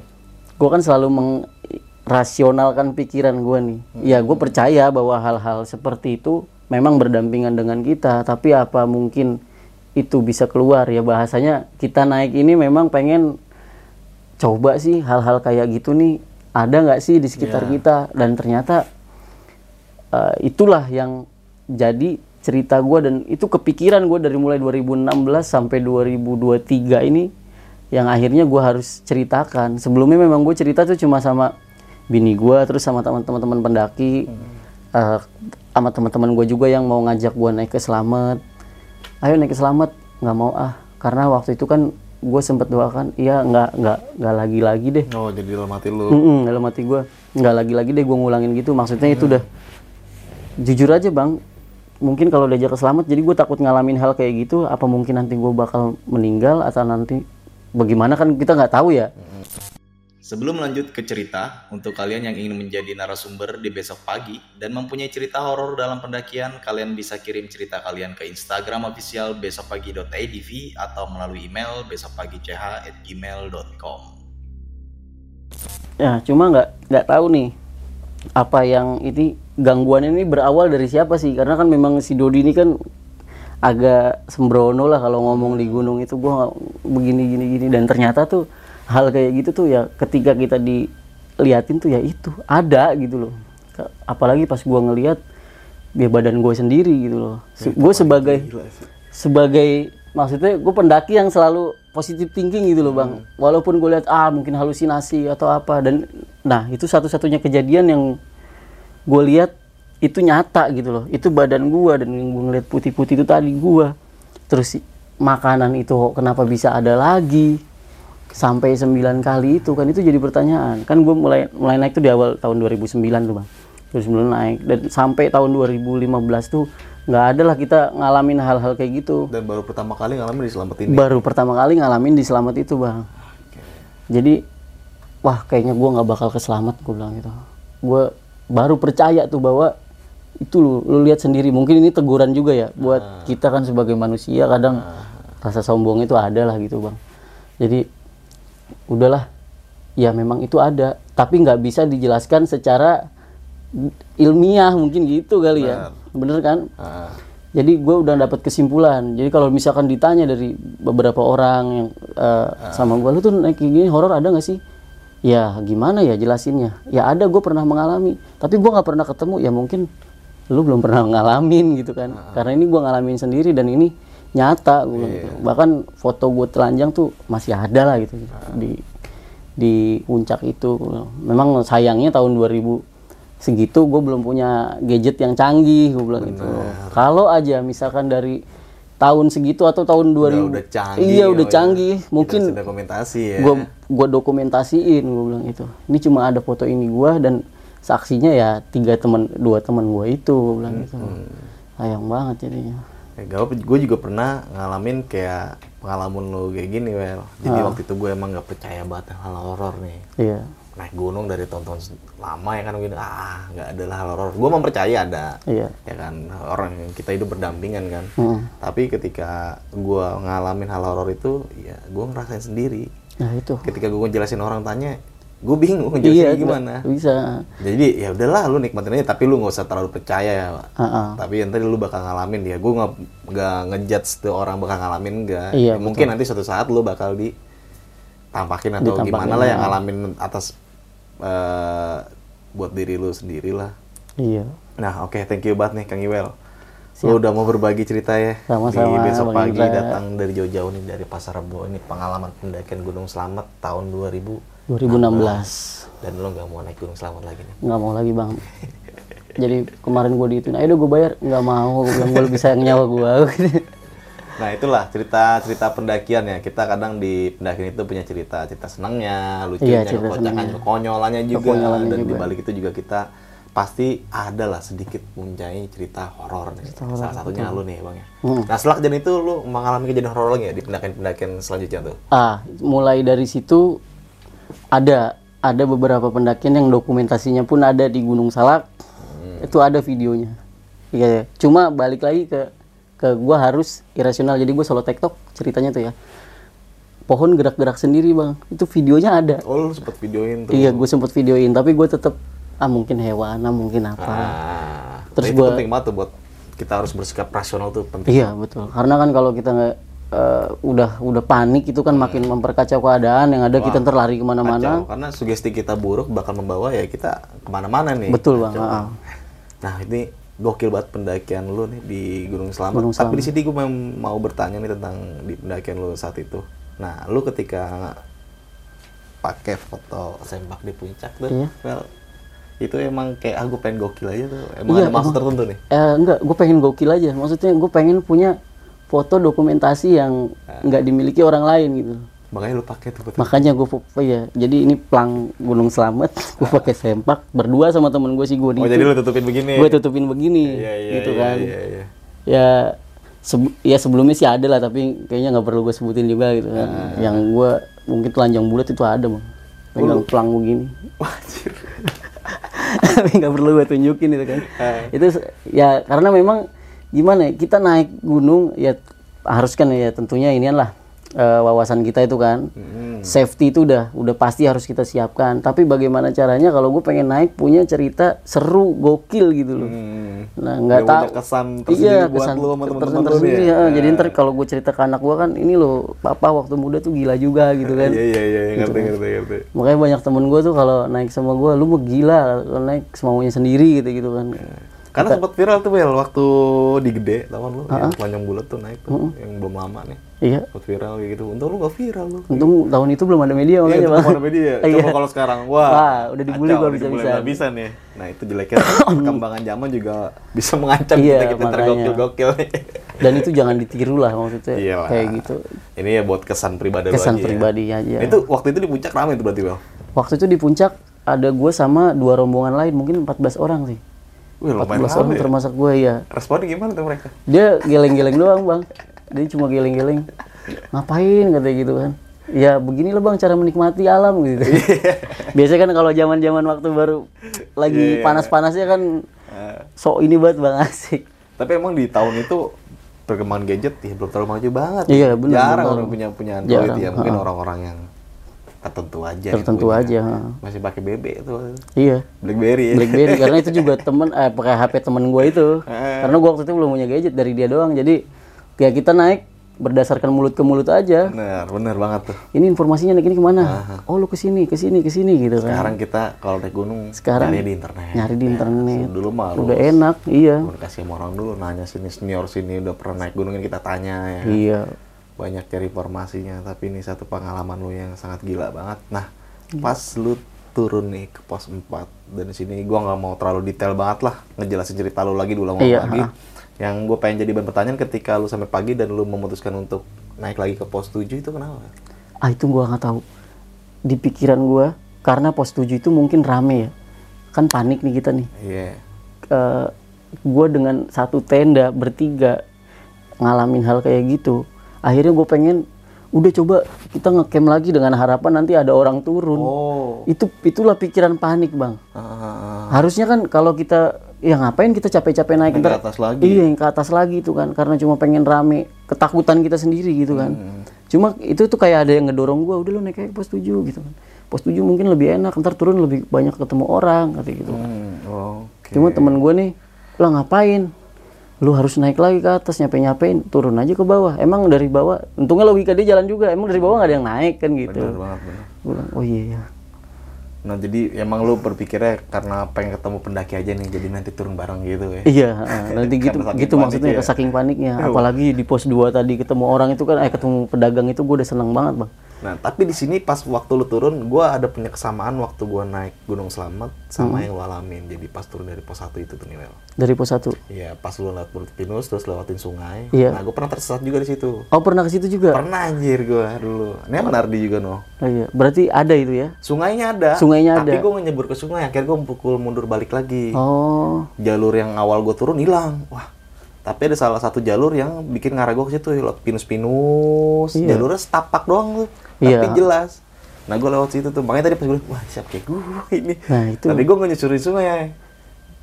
Gue kan selalu merasionalkan pikiran gue nih. Ya gue percaya bahwa hal-hal seperti itu memang berdampingan dengan kita tapi apa mungkin itu bisa keluar? Ya bahasanya kita naik ini memang pengen coba sih hal-hal kayak gitu nih. Ada nggak sih di sekitar kita? Dan ternyata eh, itulah yang jadi cerita gue dan itu kepikiran gue dari mulai 2016 sampai 2023 ini yang akhirnya gue harus ceritakan. Sebelumnya memang gue cerita tuh cuma sama bini gue terus sama teman-teman pendaki eh, sama teman-teman gue juga yang mau ngajak gue naik ke Selamat ayo naik ke Selamat nggak mau ah. Karena waktu itu kan gue sempet doakan iya nggak nggak nggak lagi lagi deh. Oh, jadi dalam hati lu. Mm-mm, dalam hati gue nggak lagi-lagi deh gue ngulangin gitu. Maksudnya itu udah jujur aja bang. Mungkin kalau diajak ke selamat jadi gue takut ngalamin hal kayak gitu apa mungkin nanti gue bakal meninggal atau nanti bagaimana kan kita nggak tahu ya Sebelum lanjut ke cerita, untuk kalian yang ingin menjadi narasumber di besok pagi dan mempunyai cerita horor dalam pendakian, kalian bisa kirim cerita kalian ke Instagram official besokpagi.idv atau melalui email besokpagi.ch@gmail.com. ya cuma nggak nggak tahu nih apa yang ini gangguan ini berawal dari siapa sih karena kan memang si Dodi ini kan agak sembrono lah kalau ngomong di gunung itu. Gua nggak begini gini gini. Dan ternyata tuh hal kayak gitu tuh ya ketika kita diliatin tuh ya itu ada gitu loh. Apalagi pas gua ngelihat dia badan gue sendiri gitu loh. Gue sebagai sebagai maksudnya gue pendaki yang selalu positif thinking gitu loh bang. Walaupun gue lihat ah mungkin halusinasi atau apa. Dan nah itu satu-satunya kejadian yang gue lihat itu nyata gitu loh. Itu badan gue dan gue ngeliat putih-putih itu tadi gue terus makanan itu kenapa bisa ada lagi? Sampai 9 kali itu kan itu jadi pertanyaan. Kan gue mulai mulai naik tuh di awal tahun 2009 tuh bang. 2009 naik. Dan sampai tahun 2015 tuh nggak ada lah kita ngalamin hal-hal kayak gitu. Dan baru pertama kali ngalamin di selamat ini. baru pertama kali ngalamin di selamat itu bang. Jadi wah kayaknya gua nggak bakal ke selamat gue bilang gitu. Gue baru percaya tuh bahwa itu lu lu lihat sendiri. Mungkin ini teguran juga ya buat kita kan sebagai manusia. Kadang rasa sombong itu ada lah gitu bang. Jadi udahlah. Ya memang itu ada. Tapi nggak bisa dijelaskan secara ilmiah. Mungkin gitu kali ya. Bener kan? Ah, jadi gue udah dapat kesimpulan. Jadi kalau misalkan ditanya dari beberapa orang yang eh, sama gue, lu tuh naik gini horor ada nggak sih? Ya gimana ya jelasinnya? Ya ada, gue pernah mengalami. Tapi gue nggak pernah ketemu. Ya mungkin lu belum pernah ngalamin gitu kan? Karena ini gue ngalamin sendiri dan ini nyata. Gua bilang gitu. Bahkan foto gue telanjang tuh masih ada lah gitu di di puncak itu. Memang sayangnya tahun 2000 segitu gue belum punya gadget yang canggih gue bilang gitu kalau aja misalkan dari tahun segitu atau tahun 2000 udah, udah canggih. iya oh udah ya. canggih Kita mungkin dokumentasi ya. gue gua dokumentasiin gue bilang itu ini cuma ada foto ini gue dan saksinya ya tiga teman dua teman gue itu gue bilang gitu sayang banget jadinya Ya, gue juga pernah ngalamin kayak pengalaman lo kayak gini, Wel. Jadi waktu itu gue emang nggak percaya banget hal horor nih. iya Naik gunung dari tahun-tahun lama ya kan gini, ah nggak ada lah hal horor. Gue mempercaya ada, iya ya kan orang yang kita hidup berdampingan kan. Mm. Tapi ketika gue ngalamin hal horor itu, ya gue ngerasain sendiri. Nah itu. ketika gue ngejelasin orang tanya gue bingung ngejelasin Iya, gimana Bisa. jadi ya udahlah lu nikmatin aja tapi lu nggak usah terlalu percaya ya Pak. Heeh. tapi nanti lu bakal ngalamin ya gue nggak nggak ngejudge tuh orang bakal ngalamin enggak Iya, Ya, mungkin nanti suatu saat lu bakal ditampakin atau Ditampakin, gimana lah yang ya. ngalamin atas eh, buat diri lu sendiri lah Iya. nah oke thank you banget nih Kang Iwel lu udah mau berbagi cerita ya Sama-sama, di besok pagi Indra. datang dari jauh-jauh nih dari Pasar Rebo ini pengalaman pendakian Gunung Slamet tahun 2000 2016. dan lu nggak mau naik Gunung Slamet lagi nih nggak mau lagi bang jadi kemarin gue diituin ayo gue bayar nggak mau gue bilang gue lebih sayang nyawa gue Nah itulah cerita-cerita pendakian ya. Kita kadang di pendakian itu punya cerita, cerita senangnya, lucunya, Iya, cerita kekocakannya, konyolannya juga. Kekonyolannya Dan juga. di balik itu juga kita pasti ada lah sedikit mempunyai cerita horor nih. Salah satunya lu nih bang ya. Hmm. Nah setelah kejadian itu lu mengalami kejadian horor lagi ya di pendakian-pendakian selanjutnya tuh? ah mulai dari situ ada ada beberapa pendakian yang dokumentasinya pun ada di Gunung Salak. Itu ada videonya. Iya, cuma balik lagi ke ke gue harus irasional. Jadi gue solo tektok ceritanya tuh ya. Pohon gerak-gerak sendiri bang. Itu videonya ada. Oh lu sempet videoin tuh. iya gue sempet videoin. Tapi gue tetep ah mungkin hewan ah mungkin apa. Ah, Terus itu gua- penting banget tuh buat kita harus bersikap rasional tuh penting. Iya betul. Karena kan kalau kita nggak eh, udah udah panik itu kan makin memperkacau keadaan yang ada kita ntar lari ke mana-mana. Kacau. Karena sugesti kita buruk bakal membawa ya kita ke mana-mana nih. Betul bang. Ah. Nah ini gokil banget pendakian lu nih di Gunung Selamat. Gunung Tapi di sini gue mau bertanya nih tentang di pendakian lu saat itu. Nah lu ketika pakai foto sempak di puncak tuh, Iya. well, itu emang kayak aku pengen gokil aja tuh. Emang Iya, ada maksud tertentu nih. Eh, enggak, gue pengen gokil aja. Maksudnya gue pengen punya foto dokumentasi yang nggak dimiliki orang lain gitu. Makanya lu pakai tuh foto. Makanya gue ya. Jadi ini plang Gunung Slamet, gue pakai sempak berdua sama temen gue si Goni. Oh jadi lu tutupin begini. gue tutupin begini, Iya, iya, gitu iya, kan. Iya, iya. ya seb- ya sebelumnya sih ada lah tapi kayaknya nggak perlu gue sebutin juga gitu kan Ah. yang gue mungkin telanjang bulat itu ada mah pegang pelang begini tapi nggak perlu gue tunjukin itu kan Ah. itu se- ya karena memang gimana ya kita naik gunung ya harus kan ya tentunya inian lah eh, wawasan kita itu kan Hmm. safety itu udah udah pasti harus kita siapkan tapi bagaimana caranya kalau gue pengen naik punya cerita seru gokil gitu loh Hmm. Nah, nggak tahu. kesan tersendiri iya, buat kesan kesan lu nih tersendiri. ya? ya. Jadi ntar kalau gue cerita ke anak gue kan, ini loh, papa waktu muda tuh gila juga gitu kan. Iya iya iya Gitu ngerti kan. ngerti ngerti. Makanya banyak temen gue tuh kalau naik sama gue, lu mau gila kalau naik semaunya sendiri gitu gitu kan. Karena sempat viral tuh Bel waktu di gede, tau kan lu yang telanjang bulat tuh naik tuh yang belum lama nih. Iya. Sempat viral kayak gitu. Untung lu gak viral lu. Untung tahun itu belum ada media Iya, makanya itu bang. mana media. Iya. Coba kalau sekarang, wah, Wah, udah dibully gua bisa-bisa. bisa nih. Nah itu jeleknya perkembangan zaman juga bisa mengancam Iya, kita kita tergokil-gokil. Dan itu jangan ditiru lah maksudnya. Iyalah. Kayak gitu. Ini ya buat kesan pribadi Kesan aja ya. pribadi aja. Itu waktu itu di puncak ramai itu berarti Bel. Waktu itu di puncak ada gue sama dua rombongan lain, mungkin 14 orang sih. Wih, lumayan 14 orang ya. termasuk gue ya. Responnya gimana tuh mereka? dia geleng-geleng doang bang dia cuma geleng-geleng ngapain katanya gitu kan ya beginilah bang cara menikmati alam gitu biasanya kan kalau zaman-zaman waktu baru lagi panas-panasnya kan sok ini banget bang asik Tapi emang di tahun itu perkembangan gadget ya belum terlalu maju banget. Iya, benar, Jarang orang punya punya Android Jarang, ya. Mungkin orang-orang yang tertentu aja. tertentu aja. Masih pakai BB itu. iya BlackBerry ya. BlackBerry karena itu juga temen eh pakai HP temen gue itu karena gue waktu itu belum punya gadget dari dia doang jadi kayak kita naik berdasarkan mulut ke mulut aja Bener, bener banget tuh. ini informasinya naik ini ke mana oh lu ke sini ke sini ke sini gitu kan Sekarang kita kalau naik gunung Sekarang nyari di internet. nyari di internet Dulu mah udah enak iya komunikasi sama orang dulu nanya sini senior sini udah pernah naik gunung ini kita tanya ya. iya banyak cari informasinya tapi ini satu pengalaman lu yang sangat gila banget. Nah pas lu turun nih ke pos 4 dan di sini gua nggak mau terlalu detail banget lah ngejelasin cerita lu lagi dulu Iya, lagi. Ha. yang gue pengen jadi bahan pertanyaan ketika lu sampai pagi dan lu memutuskan untuk naik lagi ke pos 7 itu kenapa? Ah itu gua nggak tahu. Di pikiran gua karena pos 7 itu mungkin rame ya. Kan panik nih kita nih. Iya. Eh gua dengan satu tenda bertiga ngalamin hal kayak gitu akhirnya gue pengen udah coba kita ngecamp lagi dengan harapan nanti ada orang turun. Oh. Itu itulah pikiran panik bang. Ah, harusnya kan kalau kita ya ngapain kita capek-capek naik Naik ke atas lagi. iya yang ke atas lagi itu kan karena cuma pengen rame ketakutan kita sendiri gitu kan. Hmm. cuma itu tuh kayak ada yang ngedorong gua udah lu naik ke pos 7 gitu kan. Pos 7 mungkin lebih enak ntar turun lebih banyak ketemu orang kata gitu. Hmm, oke. cuma temen gua nih lah ngapain lu harus naik lagi ke atas nyape nyapein turun aja ke bawah emang dari bawah untungnya logika dia jalan juga emang dari bawah nggak ada yang naik kan gitu Bener banget bener. Bilang, oh iya iya Nah jadi emang lu berpikirnya karena pengen ketemu pendaki aja nih, jadi nanti turun bareng gitu ya? Iya, nanti gitu gitu maksudnya ya. saking paniknya. Apalagi di pos 2 tadi ketemu orang itu kan eh ketemu pedagang itu gue udah seneng banget, Bang. Nah tapi di sini pas waktu lu turun, gua ada punya kesamaan waktu gua naik Gunung Selamat sama yang lu alamin. Jadi pas turun dari pos 1 itu tuh nih, Wel. Dari pos 1. Iya, pas lu lewat Bukit Pinus terus lewatin sungai. Iya. Nah, gua pernah tersesat juga di situ. Oh, pernah ke situ juga? Pernah anjir gua dulu. Ini Menardi juga noh. Oh iya, berarti ada itu ya. Sungainya ada. Sungainya tapi ada. gua nyebur ke sungai, akhirnya gua pukul mundur balik lagi. Oh. jalur yang awal gue turun hilang wah tapi ada salah satu jalur yang bikin ngarah gue ke situ lewat pinus-pinus. Jalurnya setapak doang tuh. Iya. tapi jelas. Nah gue lewat situ tuh. Makanya tadi pas gue wah siap kayak gue ini. Nah, itu. tapi gue nyusurin sungai.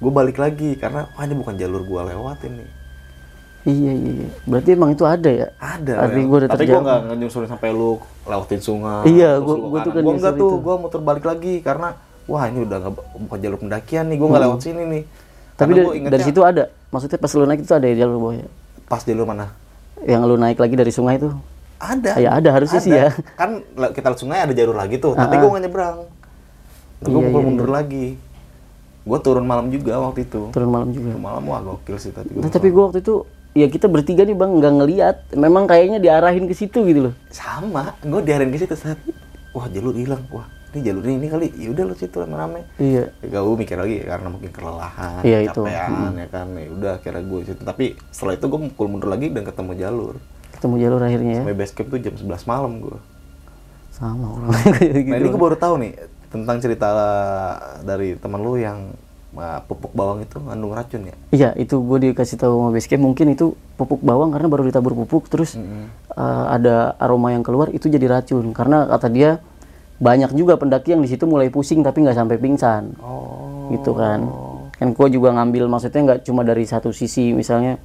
Gue balik lagi karena wah ini bukan jalur gue lewat ini. Iya, iya, iya. Berarti emang itu ada ya? ada. Wel. gua udah tapi gue nggak nyusurin sampai lu lewatin sungai Iya, lu gua tuh kan Gua nggak tuh. gue muter balik lagi karena wah ini udah nggak bukan jalur pendakian nih. Gue nggak lewat sini nih. Hmm. Tapi dari, gua dari situ ada. Maksudnya pas lu naik itu ada ya jalur bawahnya. pas jalur mana Yang lu naik lagi dari sungai itu. Ada. Ya, ada, harusnya sih ya. Kan kita sungai ada jalur lagi tuh, tapi gue nggak nyebrang. Nah, gue Iya, iya, mundur lagi. Gue turun malam juga waktu itu. Turun malam juga. Malam wah gokil sih tapi Nah, gue. tapi gua waktu itu ya kita bertiga nih bang nggak ngeliat memang kayaknya diarahin ke situ gitu loh Sama, gue diarahin ke situ saat. Wah jalur hilang, wah ini jalur ini, kali. Ya udah lu situ rame-rame. iya Ya, gue mikir lagi karena mungkin kelelahan, Iya, itu. capean ya kan. Ya udah akhirnya gue situ. Tapi setelah itu gue pukul mundur lagi dan ketemu jalur. ketemu jalur akhirnya ya Sampai base camp tuh jam 11 malam gue. sama orang gitu Nah ini gue baru tahu nih tentang cerita dari teman lu yang pupuk bawang itu ngandung racun ya. Iya, itu gue dikasih tahu sama basecamp mungkin itu pupuk bawang karena baru ditabur pupuk terus uh, ada aroma yang keluar itu jadi racun karena kata dia banyak juga pendaki yang di situ mulai pusing tapi nggak sampai pingsan. Oh. Gitu kan. Kan gue juga ngambil maksudnya nggak cuma dari satu sisi misalnya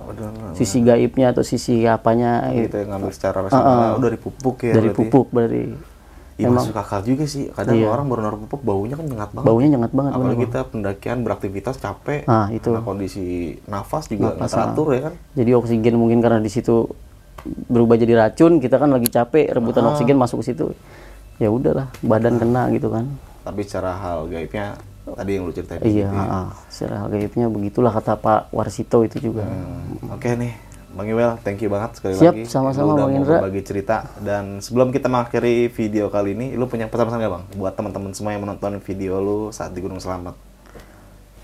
sisi gaibnya atau sisi apanya gitu. Gitu yang ngambil secara rasional. Oh, dari pupuk ya. dari berarti. pupuk berarti. Iya masuk akal juga sih. Kadang orang baru naruh pupuk baunya kan nyengat banget. Baunya nyengat banget. Apalagi kita pendakian beraktivitas capek. Ah, itu. Karena kondisi nafas juga nggak teratur ya kan. Jadi oksigen mungkin karena di situ berubah jadi racun, kita kan lagi capek rebutan Ah. oksigen masuk ke situ. Ya udahlah, badan kena gitu kan. Tapi secara hal gaibnya tadi yang lu ceritain. Iya, ah, secara hal gaibnya begitulah kata Pak Warsito itu juga. Hmm, Oke nih, Bang Iwel, thank you banget sekali Siap, lagi. sama-sama, Lu udah Bang Indra. berbagi cerita. Dan sebelum kita mengakhiri video kali ini, lu punya pesan-pesan nggak Bang? Buat teman-teman semua yang menonton video lu saat di Gunung Selamat.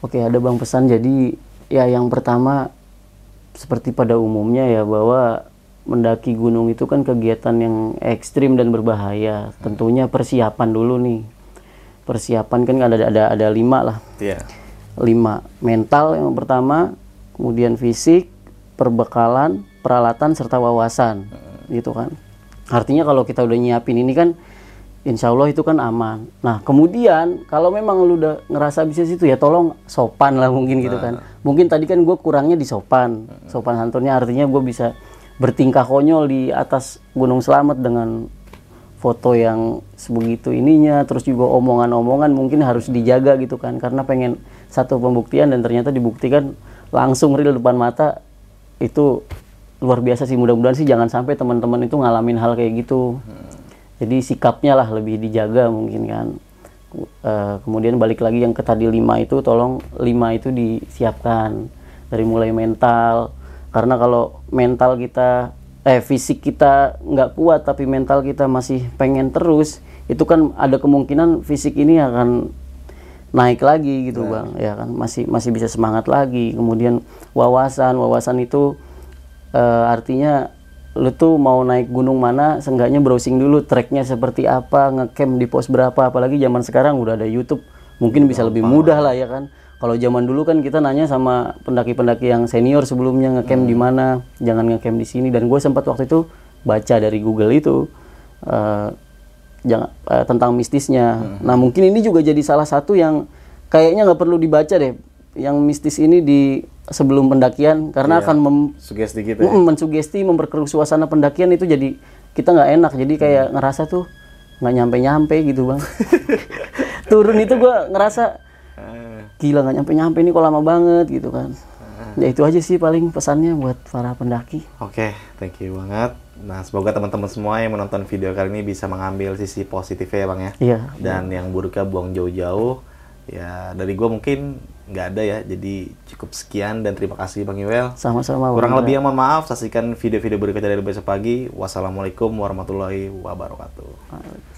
Oke, ada Bang pesan. Jadi ya yang pertama seperti pada umumnya ya bahwa mendaki gunung itu kan kegiatan yang ekstrim dan berbahaya. Tentunya persiapan dulu nih. Persiapan kan ada ada ada lima lah. Iya. lima. Mental yang pertama kemudian fisik perbekalan peralatan serta wawasan. Gitu kan. Artinya kalau kita udah nyiapin ini kan insya Allah itu kan aman. Nah kemudian kalau memang lu udah ngerasa bisa situ ya tolong sopan lah mungkin gitu kan. Mungkin tadi kan gue kurangnya di sopan. Sopan santunnya artinya gue bisa bertingkah konyol di atas gunung selamat dengan foto yang sebegitu ininya terus juga omongan-omongan mungkin harus dijaga gitu kan karena pengen satu pembuktian dan ternyata dibuktikan langsung real depan mata itu luar biasa sih. Mudah-mudahan sih jangan sampai teman-teman itu ngalamin hal kayak gitu. Jadi sikapnya lah lebih dijaga mungkin kan. Eh, kemudian balik lagi yang ke tadi lima itu tolong lima itu disiapkan. Dari mulai mental karena kalau mental kita eh fisik kita nggak kuat tapi mental kita masih pengen terus itu kan ada kemungkinan fisik ini akan naik lagi gitu bang. Ya kan masih masih bisa semangat lagi. Kemudian wawasan wawasan itu eh, artinya lu tuh mau naik gunung mana seenggaknya browsing dulu treknya seperti apa ngecamp di pos berapa. Apalagi zaman sekarang udah ada YouTube mungkin bisa lebih mudah lah ya kan kalau zaman dulu kan kita nanya sama pendaki-pendaki yang senior sebelumnya ngecamp di mana jangan ngecamp di sini. Dan gue sempat waktu itu baca dari Google itu eh, jangan eh, tentang mistisnya. Nah mungkin ini juga jadi salah satu yang kayaknya nggak perlu dibaca deh, yang mistis ini di sebelum pendakian karena akan mem- Sugesti gitu ya. mensugesti memperkeruh suasana pendakian itu jadi kita nggak enak. Jadi kayak ngerasa tuh nggak nyampe nyampe gitu bang. Turun itu gua ngerasa gila nggak nyampe nyampe ini kok lama banget gitu kan ya itu aja sih paling pesannya buat para pendaki Oke, thank you banget. Nah, semoga teman-teman semua yang menonton video kali ini bisa mengambil sisi positifnya ya, Bang ya. iya Dan yang buruknya buang jauh-jauh. Ya, dari gua mungkin nggak ada ya. Jadi cukup sekian dan terima kasih Bang Iwel. sama-sama Kurang lebih yang mohon maaf, saksikan video-video berikutnya dari besok pagi. Wassalamualaikum warahmatullahi wabarakatuh.